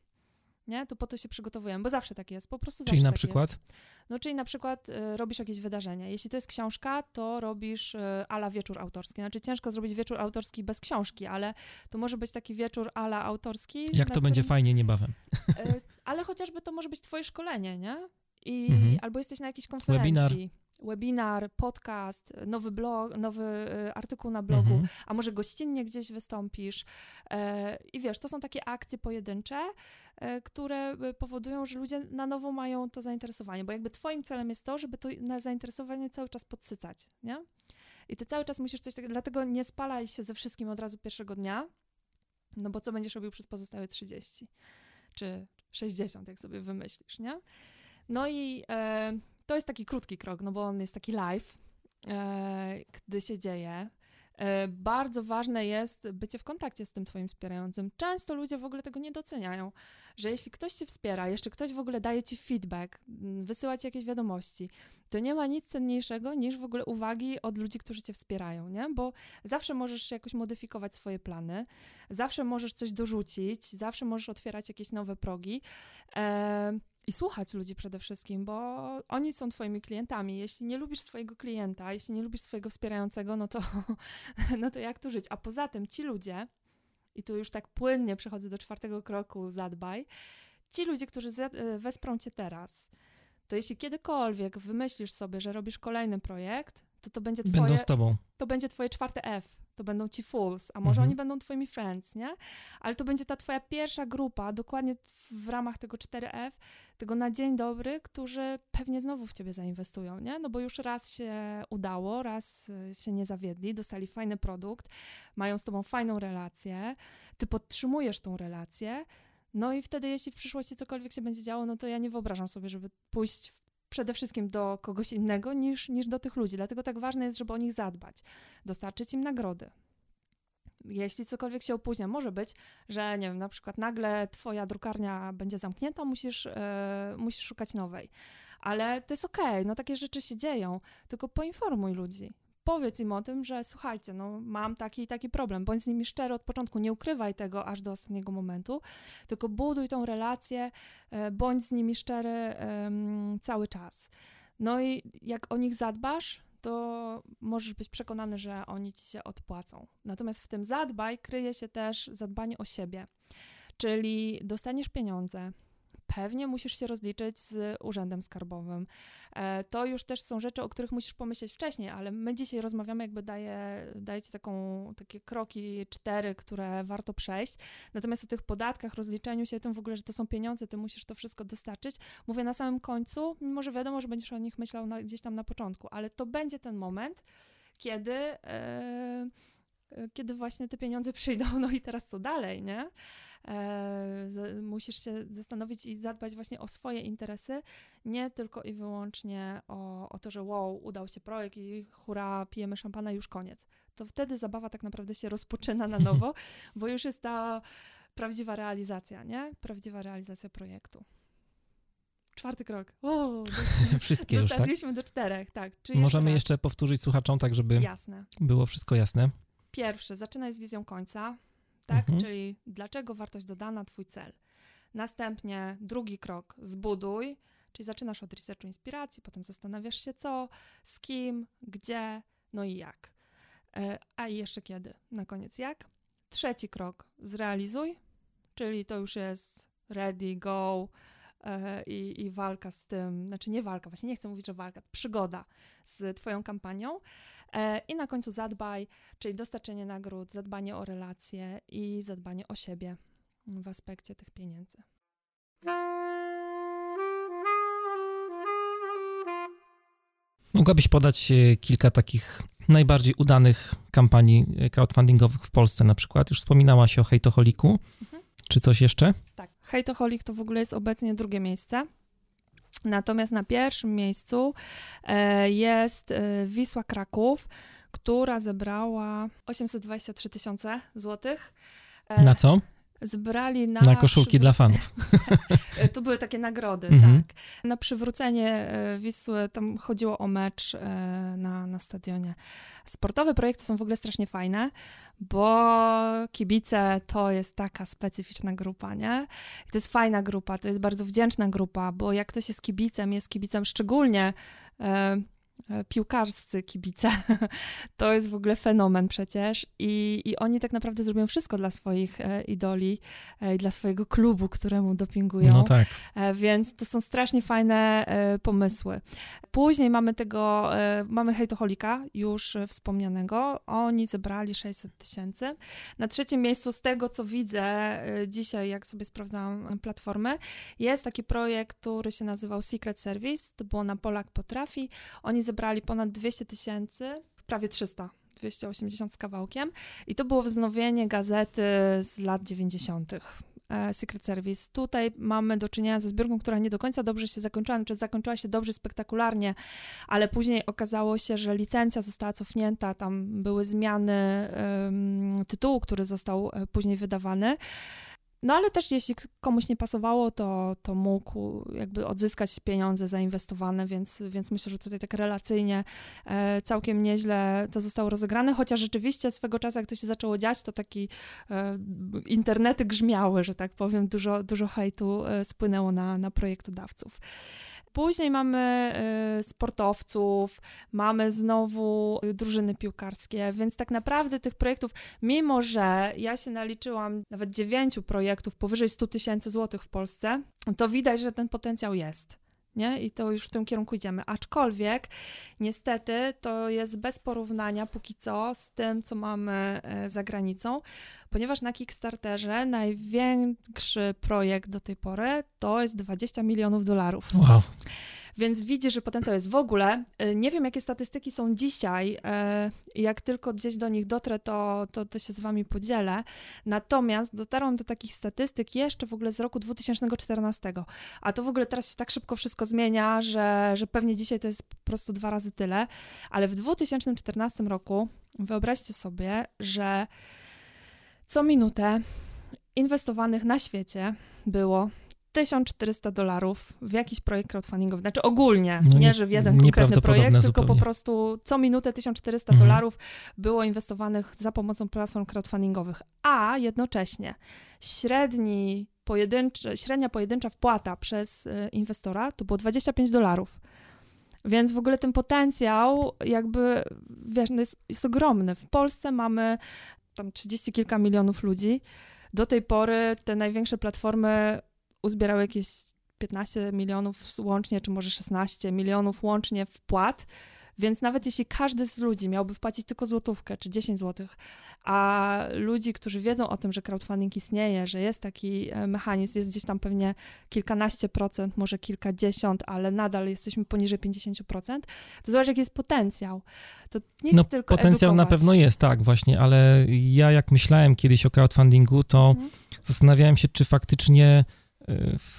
nie? To po to się przygotowujemy, bo zawsze tak jest, po prostu Czyli zawsze na tak przykład? Jest. No, czyli na przykład y, robisz jakieś wydarzenia. Jeśli to jest książka, to robisz y, ala wieczór autorski. Znaczy ciężko zrobić wieczór autorski bez książki, ale to może być taki wieczór ala autorski. Jak to którym, będzie fajnie niebawem. Y, ale chociażby to może być twoje szkolenie, nie? I, mhm. Albo jesteś na jakiejś konferencji. Webinar webinar, podcast, nowy blog, nowy e, artykuł na blogu, mhm. a może gościnnie gdzieś wystąpisz. E, I wiesz, to są takie akcje pojedyncze, e, które powodują, że ludzie na nowo mają to zainteresowanie, bo jakby twoim celem jest to, żeby to zainteresowanie cały czas podsycać, nie? I ty cały czas musisz coś takiego, dlatego nie spalaj się ze wszystkim od razu pierwszego dnia, no bo co będziesz robił przez pozostałe 30 czy 60, jak sobie wymyślisz, nie? No i e, to jest taki krótki krok, no bo on jest taki live, e, gdy się dzieje. E, bardzo ważne jest bycie w kontakcie z tym twoim wspierającym. Często ludzie w ogóle tego nie doceniają, że jeśli ktoś cię wspiera, jeszcze ktoś w ogóle daje ci feedback, wysyła ci jakieś wiadomości, to nie ma nic cenniejszego niż w ogóle uwagi od ludzi, którzy cię wspierają, nie? Bo zawsze możesz jakoś modyfikować swoje plany, zawsze możesz coś dorzucić, zawsze możesz otwierać jakieś nowe progi. E, i słuchać ludzi przede wszystkim, bo oni są twoimi klientami. Jeśli nie lubisz swojego klienta, jeśli nie lubisz swojego wspierającego, no to, [laughs] no to jak tu żyć? A poza tym ci ludzie, i tu już tak płynnie przechodzę do czwartego kroku, zadbaj, ci ludzie, którzy wesprą cię teraz, to jeśli kiedykolwiek wymyślisz sobie, że robisz kolejny projekt, to to będzie twoje... Będą z tobą. To będzie twoje czwarte F, to będą ci fools, a może mhm. oni będą twoimi friends, nie? Ale to będzie ta twoja pierwsza grupa, dokładnie w ramach tego 4F, tego na dzień dobry, którzy pewnie znowu w ciebie zainwestują, nie? No bo już raz się udało, raz y, się nie zawiedli, dostali fajny produkt, mają z tobą fajną relację, ty podtrzymujesz tą relację, no i wtedy, jeśli w przyszłości cokolwiek się będzie działo, no to ja nie wyobrażam sobie, żeby pójść przede wszystkim do kogoś innego niż, niż do tych ludzi. Dlatego tak ważne jest, żeby o nich zadbać, dostarczyć im nagrody. Jeśli cokolwiek się opóźnia, może być, że nie wiem, na przykład nagle twoja drukarnia będzie zamknięta, musisz, yy, musisz szukać nowej. Ale to jest okej, okay, no takie rzeczy się dzieją, tylko poinformuj ludzi powiedz im o tym, że słuchajcie, no mam taki taki problem, bądź z nimi szczery od początku, nie ukrywaj tego aż do ostatniego momentu, tylko buduj tą relację, e, bądź z nimi szczery cały czas. No i jak o nich zadbasz, to możesz być przekonany, że oni ci się odpłacą. Natomiast w tym zadbaj kryje się też zadbanie o siebie, czyli dostaniesz pieniądze, pewnie musisz się rozliczyć z urzędem skarbowym. E, to już też są rzeczy, o których musisz pomyśleć wcześniej, ale my dzisiaj rozmawiamy, jakby daje, daje ci taką, takie kroki cztery, które warto przejść. Natomiast o tych podatkach, rozliczeniu się tym w ogóle, że to są pieniądze, ty musisz to wszystko dostarczyć. Mówię na samym końcu, mimo że wiadomo, że będziesz o nich myślał na, gdzieś tam na początku, ale to będzie ten moment, kiedy... Yy, kiedy właśnie te pieniądze [laughs] przyjdą, no i teraz co dalej, nie? E, musisz się zastanowić i zadbać właśnie o swoje interesy, nie tylko i wyłącznie o, o to, że wow, udał się projekt i hura, pijemy szampana, już koniec. To wtedy zabawa tak naprawdę się rozpoczyna na nowo, [laughs] bo już jest ta prawdziwa realizacja, nie? Prawdziwa realizacja projektu. Czwarty krok. O, [laughs] Wszystkie już, tak? do czterech, tak. Czy Możemy raz? jeszcze powtórzyć słuchaczom, tak żeby Jasne. było wszystko jasne. Pierwszy, zaczynaj z wizją końca, tak? Mhm. Czyli dlaczego wartość dodana, twój cel. Następnie drugi krok, zbuduj, czyli zaczynasz od researchu inspiracji, potem zastanawiasz się co, z kim, gdzie, no i jak. E, A i jeszcze kiedy, na koniec jak. Trzeci krok, zrealizuj, czyli to już jest ready, go i, i walka z tym, znaczy nie walka, właśnie nie chcę mówić, że walka, przygoda z twoją kampanią. E, I na końcu zadbaj, czyli dostarczenie nagród, zadbanie o relacje i zadbanie o siebie w aspekcie tych pieniędzy. Mogłabyś podać e, kilka takich najbardziej udanych kampanii e, crowdfundingowych w Polsce na przykład? Już wspominałaś o hejtoholiku. Mhm. Czy coś jeszcze? Hejtoholik to w ogóle jest obecnie drugie miejsce. Natomiast na pierwszym miejscu e, jest e, Wisła Kraków, która zebrała 823 tysiące złotych. E, Na co? Zebrali na, Na koszulki dla fanów. E, [laughs] To były takie nagrody, Mhm. tak. Na przywrócenie e, Wisły, tam chodziło o mecz e, na, na stadionie. Sportowe projekty są w ogóle strasznie fajne, bo kibice to jest taka specyficzna grupa, nie? I to jest fajna grupa, to jest bardzo wdzięczna grupa, bo jak ktoś jest kibicem, jest kibicem szczególnie e, piłkarscy kibice, [laughs] to jest w ogóle fenomen przecież i, i oni tak naprawdę zrobią wszystko dla swoich e, idoli e, i dla swojego klubu, któremu dopingują. No tak. E, Więc to są strasznie fajne e, pomysły. Później mamy tego, e, mamy hejtoholika, już e, wspomnianego. Oni zebrali 600 tysięcy. Na trzecim miejscu, z tego co widzę e, dzisiaj, jak sobie sprawdzałam platformę, jest taki projekt, który się nazywał Secret Service. To było na Polak Potrafi. Oni zebrali ponad 200 tysięcy, prawie 300. 280 z kawałkiem. I to było wznowienie gazety z lat 90. e, Secret Service. Tutaj mamy do czynienia ze zbiórką, która nie do końca dobrze się zakończyła, znaczy zakończyła się dobrze, spektakularnie, ale później okazało się, że licencja została cofnięta, tam były zmiany em, tytułu, który został e, później wydawany. No ale też jeśli komuś nie pasowało, to, to mógł jakby odzyskać pieniądze zainwestowane, więc, więc myślę, że tutaj tak relacyjnie e, całkiem nieźle to zostało rozegrane, chociaż rzeczywiście swego czasu, jak to się zaczęło dziać, to taki e, internety grzmiały, że tak powiem, dużo, dużo hejtu e, spłynęło na, na projektodawców. Później mamy e, sportowców, mamy znowu drużyny piłkarskie, więc tak naprawdę tych projektów, mimo że ja się naliczyłam nawet dziewięciu projektów powyżej 100 tysięcy złotych w Polsce, to widać, że ten potencjał jest. Nie? I to już w tym kierunku idziemy. Aczkolwiek, niestety, to jest bez porównania póki co z tym, co mamy e, za granicą, ponieważ na Kickstarterze największy projekt do tej pory to jest 20 milionów dolarów. Wow. Więc widzi, że potencjał jest w ogóle. e, Nie wiem, jakie statystyki są dzisiaj. e, Jak tylko gdzieś do nich dotrę, to, to, to się z wami podzielę. Natomiast dotarłam do takich statystyk jeszcze w ogóle z roku 2014. A to w ogóle teraz się tak szybko wszystko zmienia, że, że pewnie dzisiaj to jest po prostu dwa razy tyle. Ale w 2014 roku wyobraźcie sobie, że co minutę inwestowanych na świecie było 1400 dolarów w jakiś projekt crowdfundingowy. Znaczy ogólnie, No nie, nie- że w jeden konkretny projekt, tylko po prostu co minutę 1400 Mhm. dolarów było inwestowanych za pomocą platform crowdfundingowych. A jednocześnie średni pojedynczy, średnia pojedyncza wpłata przez y, inwestora to było 25 dolarów. Więc w ogóle ten potencjał jakby, wiesz, no jest, jest ogromny. W Polsce mamy tam 30 kilka milionów ludzi. Do tej pory te największe platformy uzbierały jakieś 15 milionów łącznie, czy może 16 milionów łącznie wpłat. Więc nawet jeśli każdy z ludzi miałby wpłacić tylko złotówkę czy 10 złotych, a ludzi, którzy wiedzą o tym, że crowdfunding istnieje, że jest taki e, mechanizm, jest gdzieś tam pewnie kilkanaście procent, może kilkadziesiąt, ale nadal jesteśmy poniżej 50%, to zobacz, jaki jest potencjał. To nie No jest tylko potencjał na edukować. pewno jest, tak właśnie, ale ja jak myślałem kiedyś o crowdfundingu, to Mhm. zastanawiałem się, czy faktycznie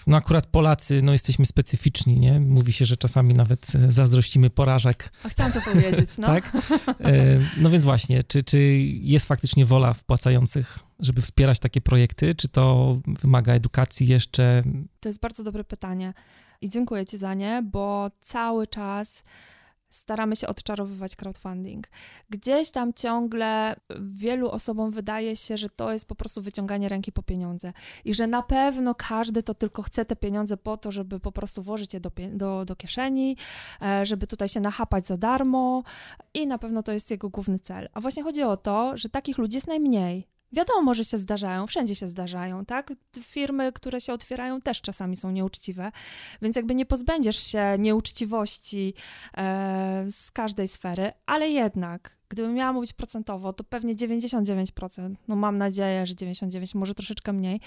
no akurat Polacy, no jesteśmy specyficzni, nie? Mówi się, że czasami nawet y, zazdrościmy porażek. A chciałam to powiedzieć, no. tak? Y, no więc właśnie, czy, czy jest faktycznie wola wpłacających, żeby wspierać takie projekty, czy to wymaga edukacji jeszcze? To jest bardzo dobre pytanie i dziękuję Ci za nie, bo cały czas staramy się odczarowywać crowdfunding. Gdzieś tam ciągle wielu osobom wydaje się, że to jest po prostu wyciąganie ręki po pieniądze i że na pewno każdy to tylko chce te pieniądze po to, żeby po prostu włożyć je do, do, do kieszeni, e, żeby tutaj się nachapać za darmo i na pewno to jest jego główny cel. A właśnie chodzi o to, że takich ludzi jest najmniej. Wiadomo, że się zdarzają, wszędzie się zdarzają, tak? Firmy, które się otwierają, też czasami są nieuczciwe, więc jakby nie pozbędziesz się nieuczciwości e, z każdej sfery, ale jednak Gdybym miała mówić procentowo, to pewnie 99%, no mam nadzieję, że 99%, może troszeczkę mniej,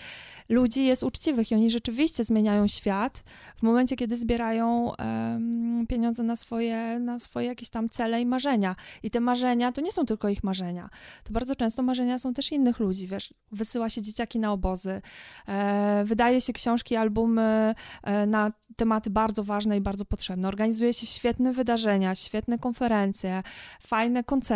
ludzi jest uczciwych i oni rzeczywiście zmieniają świat w momencie, kiedy zbierają um, pieniądze na swoje, na swoje jakieś tam cele i marzenia. I te marzenia to nie są tylko ich marzenia. To bardzo często marzenia są też innych ludzi, wiesz, wysyła się dzieciaki na obozy, e, wydaje się książki, albumy e, na tematy bardzo ważne i bardzo potrzebne. Organizuje się świetne wydarzenia, świetne konferencje, fajne koncerty.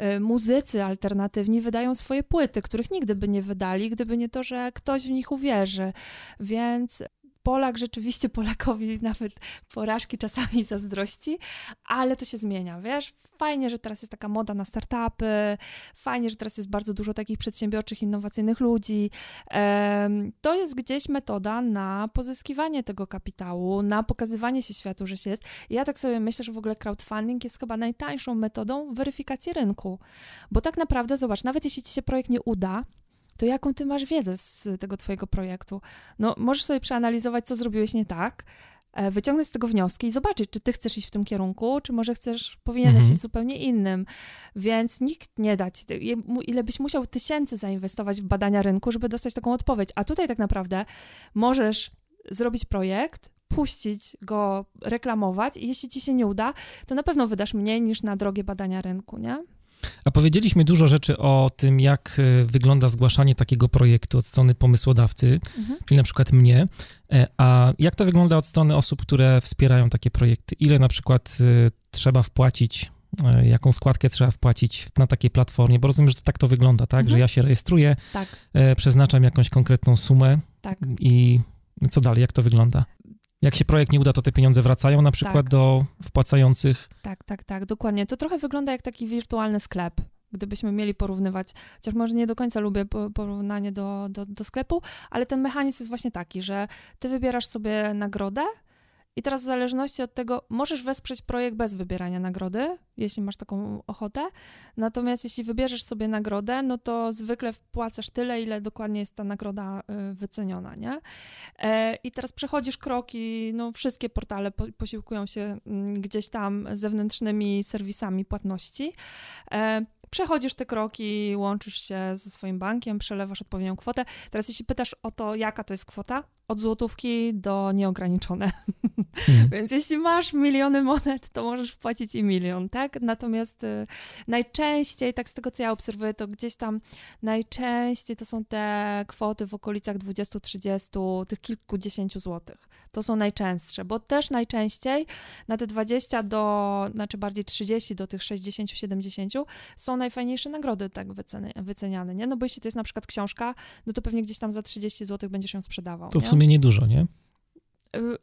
Y, muzycy alternatywni wydają swoje płyty, których nigdy by nie wydali, gdyby nie to, że ktoś w nich uwierzy. Więc Polak rzeczywiście Polakowi nawet porażki czasami zazdrości, ale to się zmienia, wiesz? Fajnie, że teraz jest taka moda na startupy, fajnie, że teraz jest bardzo dużo takich przedsiębiorczych, innowacyjnych ludzi. To jest gdzieś metoda na pozyskiwanie tego kapitału, na pokazywanie się światu, że się jest. Ja tak sobie myślę, że w ogóle crowdfunding jest chyba najtańszą metodą weryfikacji rynku, bo tak naprawdę, zobacz, nawet jeśli ci się projekt nie uda, to jaką ty masz wiedzę z tego twojego projektu? No, możesz sobie przeanalizować, co zrobiłeś nie tak, e, wyciągnąć z tego wnioski i zobaczyć, czy ty chcesz iść w tym kierunku, czy może chcesz, powinieneś mhm. iść zupełnie innym. Więc nikt nie da ci, ile byś musiał tysięcy zainwestować w badania rynku, żeby dostać taką odpowiedź. A tutaj tak naprawdę możesz zrobić projekt, puścić go, reklamować i jeśli ci się nie uda, to na pewno wydasz mniej niż na drogie badania rynku, nie? A powiedzieliśmy dużo rzeczy o tym, jak e, wygląda zgłaszanie takiego projektu od strony pomysłodawcy, mhm. czyli na przykład mnie. E, a jak to wygląda od strony osób, które wspierają takie projekty? Ile na przykład e, trzeba wpłacić jaką składkę trzeba wpłacić na takiej platformie, bo rozumiem, że tak to wygląda, tak? Mhm. Że ja się rejestruję, tak. przeznaczam jakąś konkretną sumę tak. i co dalej, jak to wygląda? Jak się projekt nie uda, to te pieniądze wracają na przykład tak. do wpłacających. Tak, tak, tak, dokładnie. To trochę wygląda jak taki wirtualny sklep. Gdybyśmy mieli porównywać, chociaż może nie do końca lubię porównanie do, do, do sklepu, ale ten mechanizm jest właśnie taki, że ty wybierasz sobie nagrodę, i teraz w zależności od tego możesz wesprzeć projekt bez wybierania nagrody, jeśli masz taką ochotę. Natomiast jeśli wybierzesz sobie nagrodę, no to zwykle wpłacasz tyle, ile dokładnie jest ta nagroda y, wyceniona, nie? E, I teraz przechodzisz kroki, no wszystkie portale posiłkują się mm, gdzieś tam zewnętrznymi serwisami płatności. E, przechodzisz te kroki, łączysz się ze swoim bankiem, przelewasz odpowiednią kwotę. Teraz jeśli pytasz o to, jaka to jest kwota, od złotówki do nieograniczone. Hmm. [laughs] Więc jeśli masz miliony monet, to możesz wpłacić i milion, tak? Natomiast y, najczęściej, tak z tego co ja obserwuję, to gdzieś tam najczęściej to są te kwoty w okolicach 20-30, tych kilkudziesięciu złotych. To są najczęstsze, bo też najczęściej na te 20 do, znaczy bardziej 30 do tych 60-70 są najfajniejsze nagrody tak wyceniane, nie? No bo jeśli to jest na przykład książka, no to pewnie gdzieś tam za 30 zł będziesz ją sprzedawał. To w sumie niedużo, nie?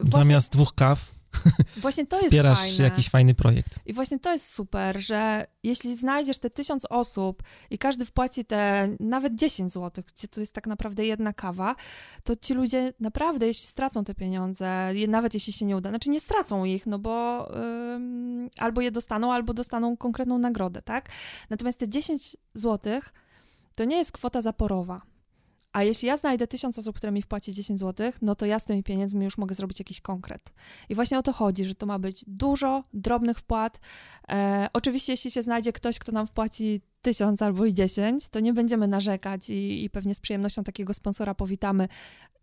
Właśnie, Zamiast dwóch kaw [laughs] właśnie to wspierasz jest fajne. jakiś fajny projekt. I właśnie to jest super, że jeśli znajdziesz te tysiąc osób i każdy wpłaci te nawet 10 zł, gdzie to jest tak naprawdę jedna kawa, to ci ludzie naprawdę, jeśli stracą te pieniądze, nawet jeśli się nie uda, znaczy nie stracą ich, no bo ym, albo je dostaną, albo dostaną konkretną nagrodę, tak? Natomiast te 10 zł to nie jest kwota zaporowa a jeśli ja znajdę tysiąc osób, które mi wpłaci 10 zł, no to ja z tymi pieniędzmi już mogę zrobić jakiś konkret. I właśnie o to chodzi, że to ma być dużo drobnych wpłat. E, oczywiście, jeśli się znajdzie ktoś, kto nam wpłaci tysiąc albo i dziesięć, to nie będziemy narzekać i, i pewnie z przyjemnością takiego sponsora powitamy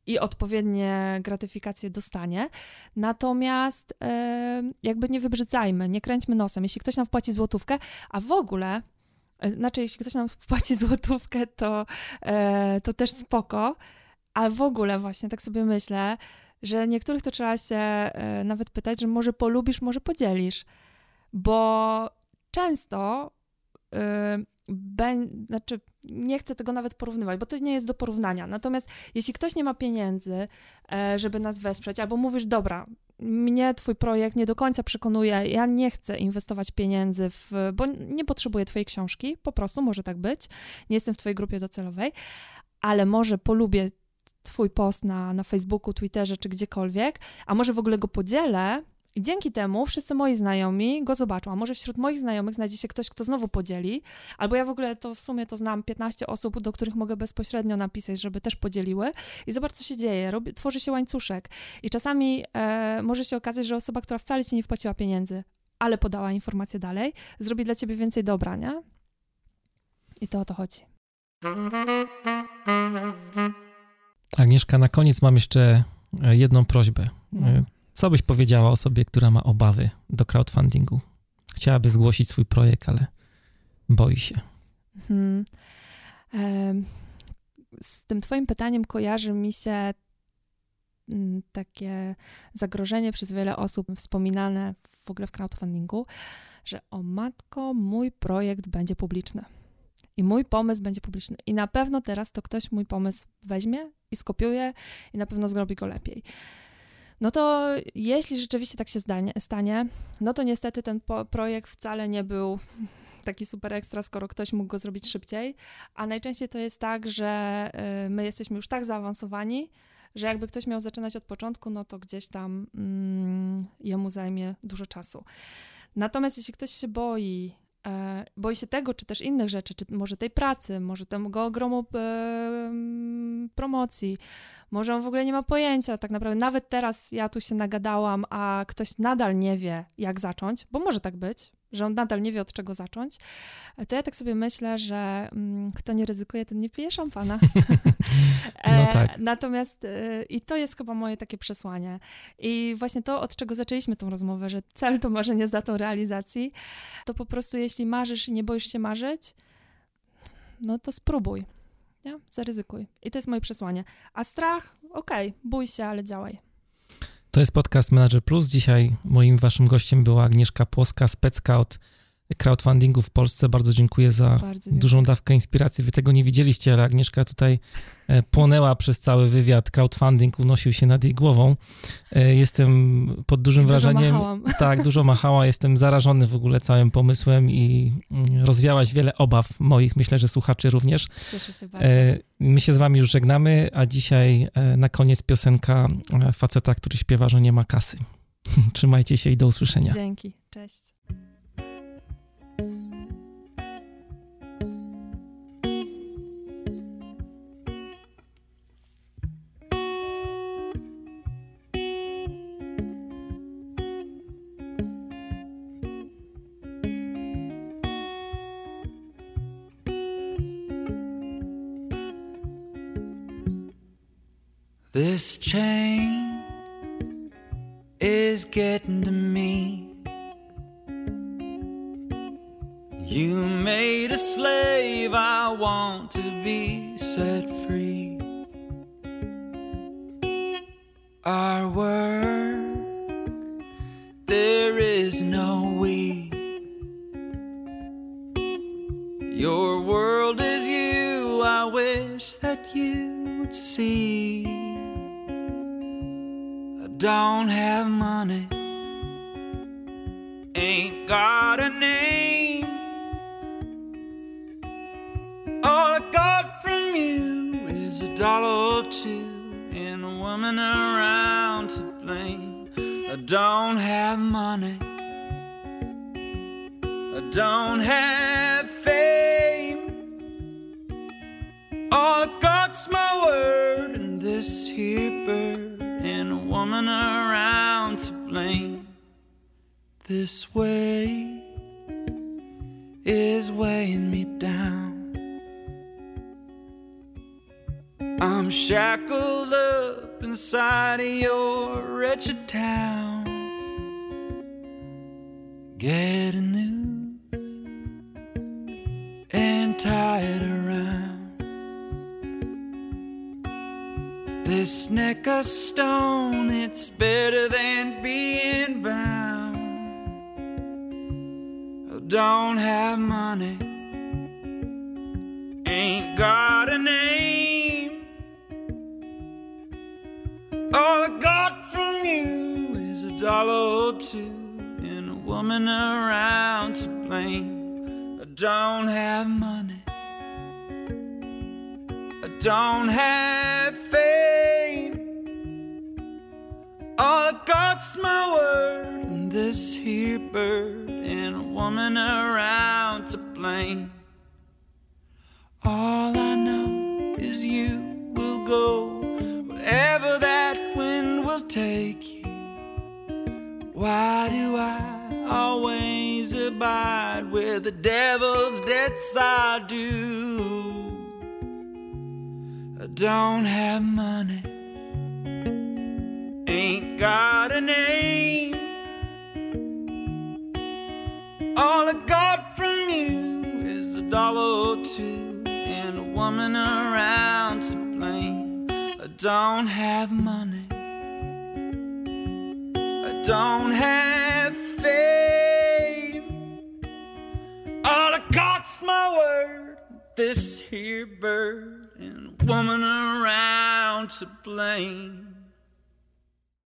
i odpowiednie gratyfikacje dostanie. Natomiast e, jakby nie wybrzydzajmy, nie kręćmy nosem. Jeśli ktoś nam wpłaci złotówkę, a w ogóle Znaczy, jeśli ktoś nam wpłaci [laughs] złotówkę, to, e, to też spoko, ale w ogóle właśnie tak sobie myślę, że niektórych to trzeba się e, nawet pytać, że może polubisz, może podzielisz, bo często e, znaczy nie chcę tego nawet porównywać, bo to nie jest do porównania. Natomiast jeśli ktoś nie ma pieniędzy, e, żeby nas wesprzeć, albo mówisz, dobra, mnie twój projekt nie do końca przekonuje, ja nie chcę inwestować pieniędzy, w, bo nie potrzebuję twojej książki, po prostu może tak być, nie jestem w twojej grupie docelowej, ale może polubię twój post na, na Facebooku, Twitterze czy gdziekolwiek, a może w ogóle go podzielę i dzięki temu wszyscy moi znajomi go zobaczą. A może wśród moich znajomych znajdzie się ktoś, kto znowu podzieli, albo ja w ogóle to w sumie to znam 15 osób, do których mogę bezpośrednio napisać, żeby też podzieliły. I zobacz, co się dzieje. Robi, tworzy się łańcuszek. I czasami e, może się okazać, że osoba, która wcale ci nie wpłaciła pieniędzy, ale podała informację dalej, zrobi dla ciebie więcej dobra, nie? I to o to chodzi. Agnieszka, na koniec mam jeszcze e, jedną prośbę. No. Co byś powiedziała osobie, która ma obawy do crowdfundingu? Chciałaby zgłosić swój projekt, ale boi się. Hmm. Z tym Twoim pytaniem kojarzy mi się mm, takie zagrożenie przez wiele osób wspominane w ogóle w crowdfundingu, że o matko, mój projekt będzie publiczny. I mój pomysł będzie publiczny. I na pewno teraz to ktoś mój pomysł weźmie i skopiuje i na pewno zrobi go lepiej. No to jeśli rzeczywiście tak się zdanie, stanie, no to niestety ten projekt wcale nie był [laughs] taki super ekstra, skoro ktoś mógł go zrobić szybciej, a najczęściej to jest tak, że y, my jesteśmy już tak zaawansowani, że jakby ktoś miał zaczynać od początku, no to gdzieś tam mm, jemu zajmie dużo czasu. Natomiast jeśli ktoś się boi boi się tego, czy też innych rzeczy, czy może tej pracy, może tego ogromu e, promocji, może on w ogóle nie ma pojęcia tak naprawdę. Nawet teraz ja tu się nagadałam, a ktoś nadal nie wie, jak zacząć, bo może tak być, że on nadal nie wie, od czego zacząć, to ja tak sobie myślę, że mm, kto nie ryzykuje, ten nie pije szampana. [laughs] no e, tak. Natomiast y, i to jest chyba moje takie przesłanie. I właśnie to, od czego zaczęliśmy tą rozmowę, że cel to marzenie za tą realizacji, to po prostu jeśli marzysz i nie boisz się marzyć, no to spróbuj. Nie? Zaryzykuj. I to jest moje przesłanie. A strach, okej, okay, bój się, ale działaj. To jest podcast Manager Plus. Dzisiaj moim waszym gościem była Agnieszka Płoska, SpecScout crowdfundingu w Polsce. Bardzo dziękuję za Bardzo dużą dawkę inspiracji. Wy tego nie widzieliście, ale Agnieszka tutaj e, płonęła przez cały wywiad. Crowdfunding unosił się nad jej głową. E, jestem pod dużym dużo wrażeniem. Machałam. [laughs] Tak, dużo machała. Jestem zarażony w ogóle całym pomysłem i mm, rozwiałaś wiele obaw moich, myślę, że słuchaczy również. Cieszę się bardzo. My się z wami już żegnamy, a dzisiaj na koniec piosenka faceta, który śpiewa, że nie ma kasy. [laughs] Trzymajcie się i do usłyszenia. Dzięki. Cześć. This chain is getting to me. You made a slave, I want to be set free. Our work, there is no we. Your world is you, I wish that you would see I don't have money, ain't got a name. A dollar or two and a woman around to blame. I don't have money, I don't have fame. All I got's my word and this here bird and a woman around to blame. This way is weighing me down. I'm shackled up inside of your wretched town. Getting news and tie it around this neck of stone. It's better than being bound. I don't have money, ain't got a name. All I got from you is a dollar or two and a woman around to blame. I don't have money. I don't have fame. All I got's my word and this here bird and a woman around to blame. All I know is you will go wherever that will take you. Why do I always abide where the devil's debts I do? I don't have money, ain't got a name. All I got from you is a dollar or two and a woman around to blame. I don't have money, don't have fame. All I got's my word, this here bird, and woman around to blame.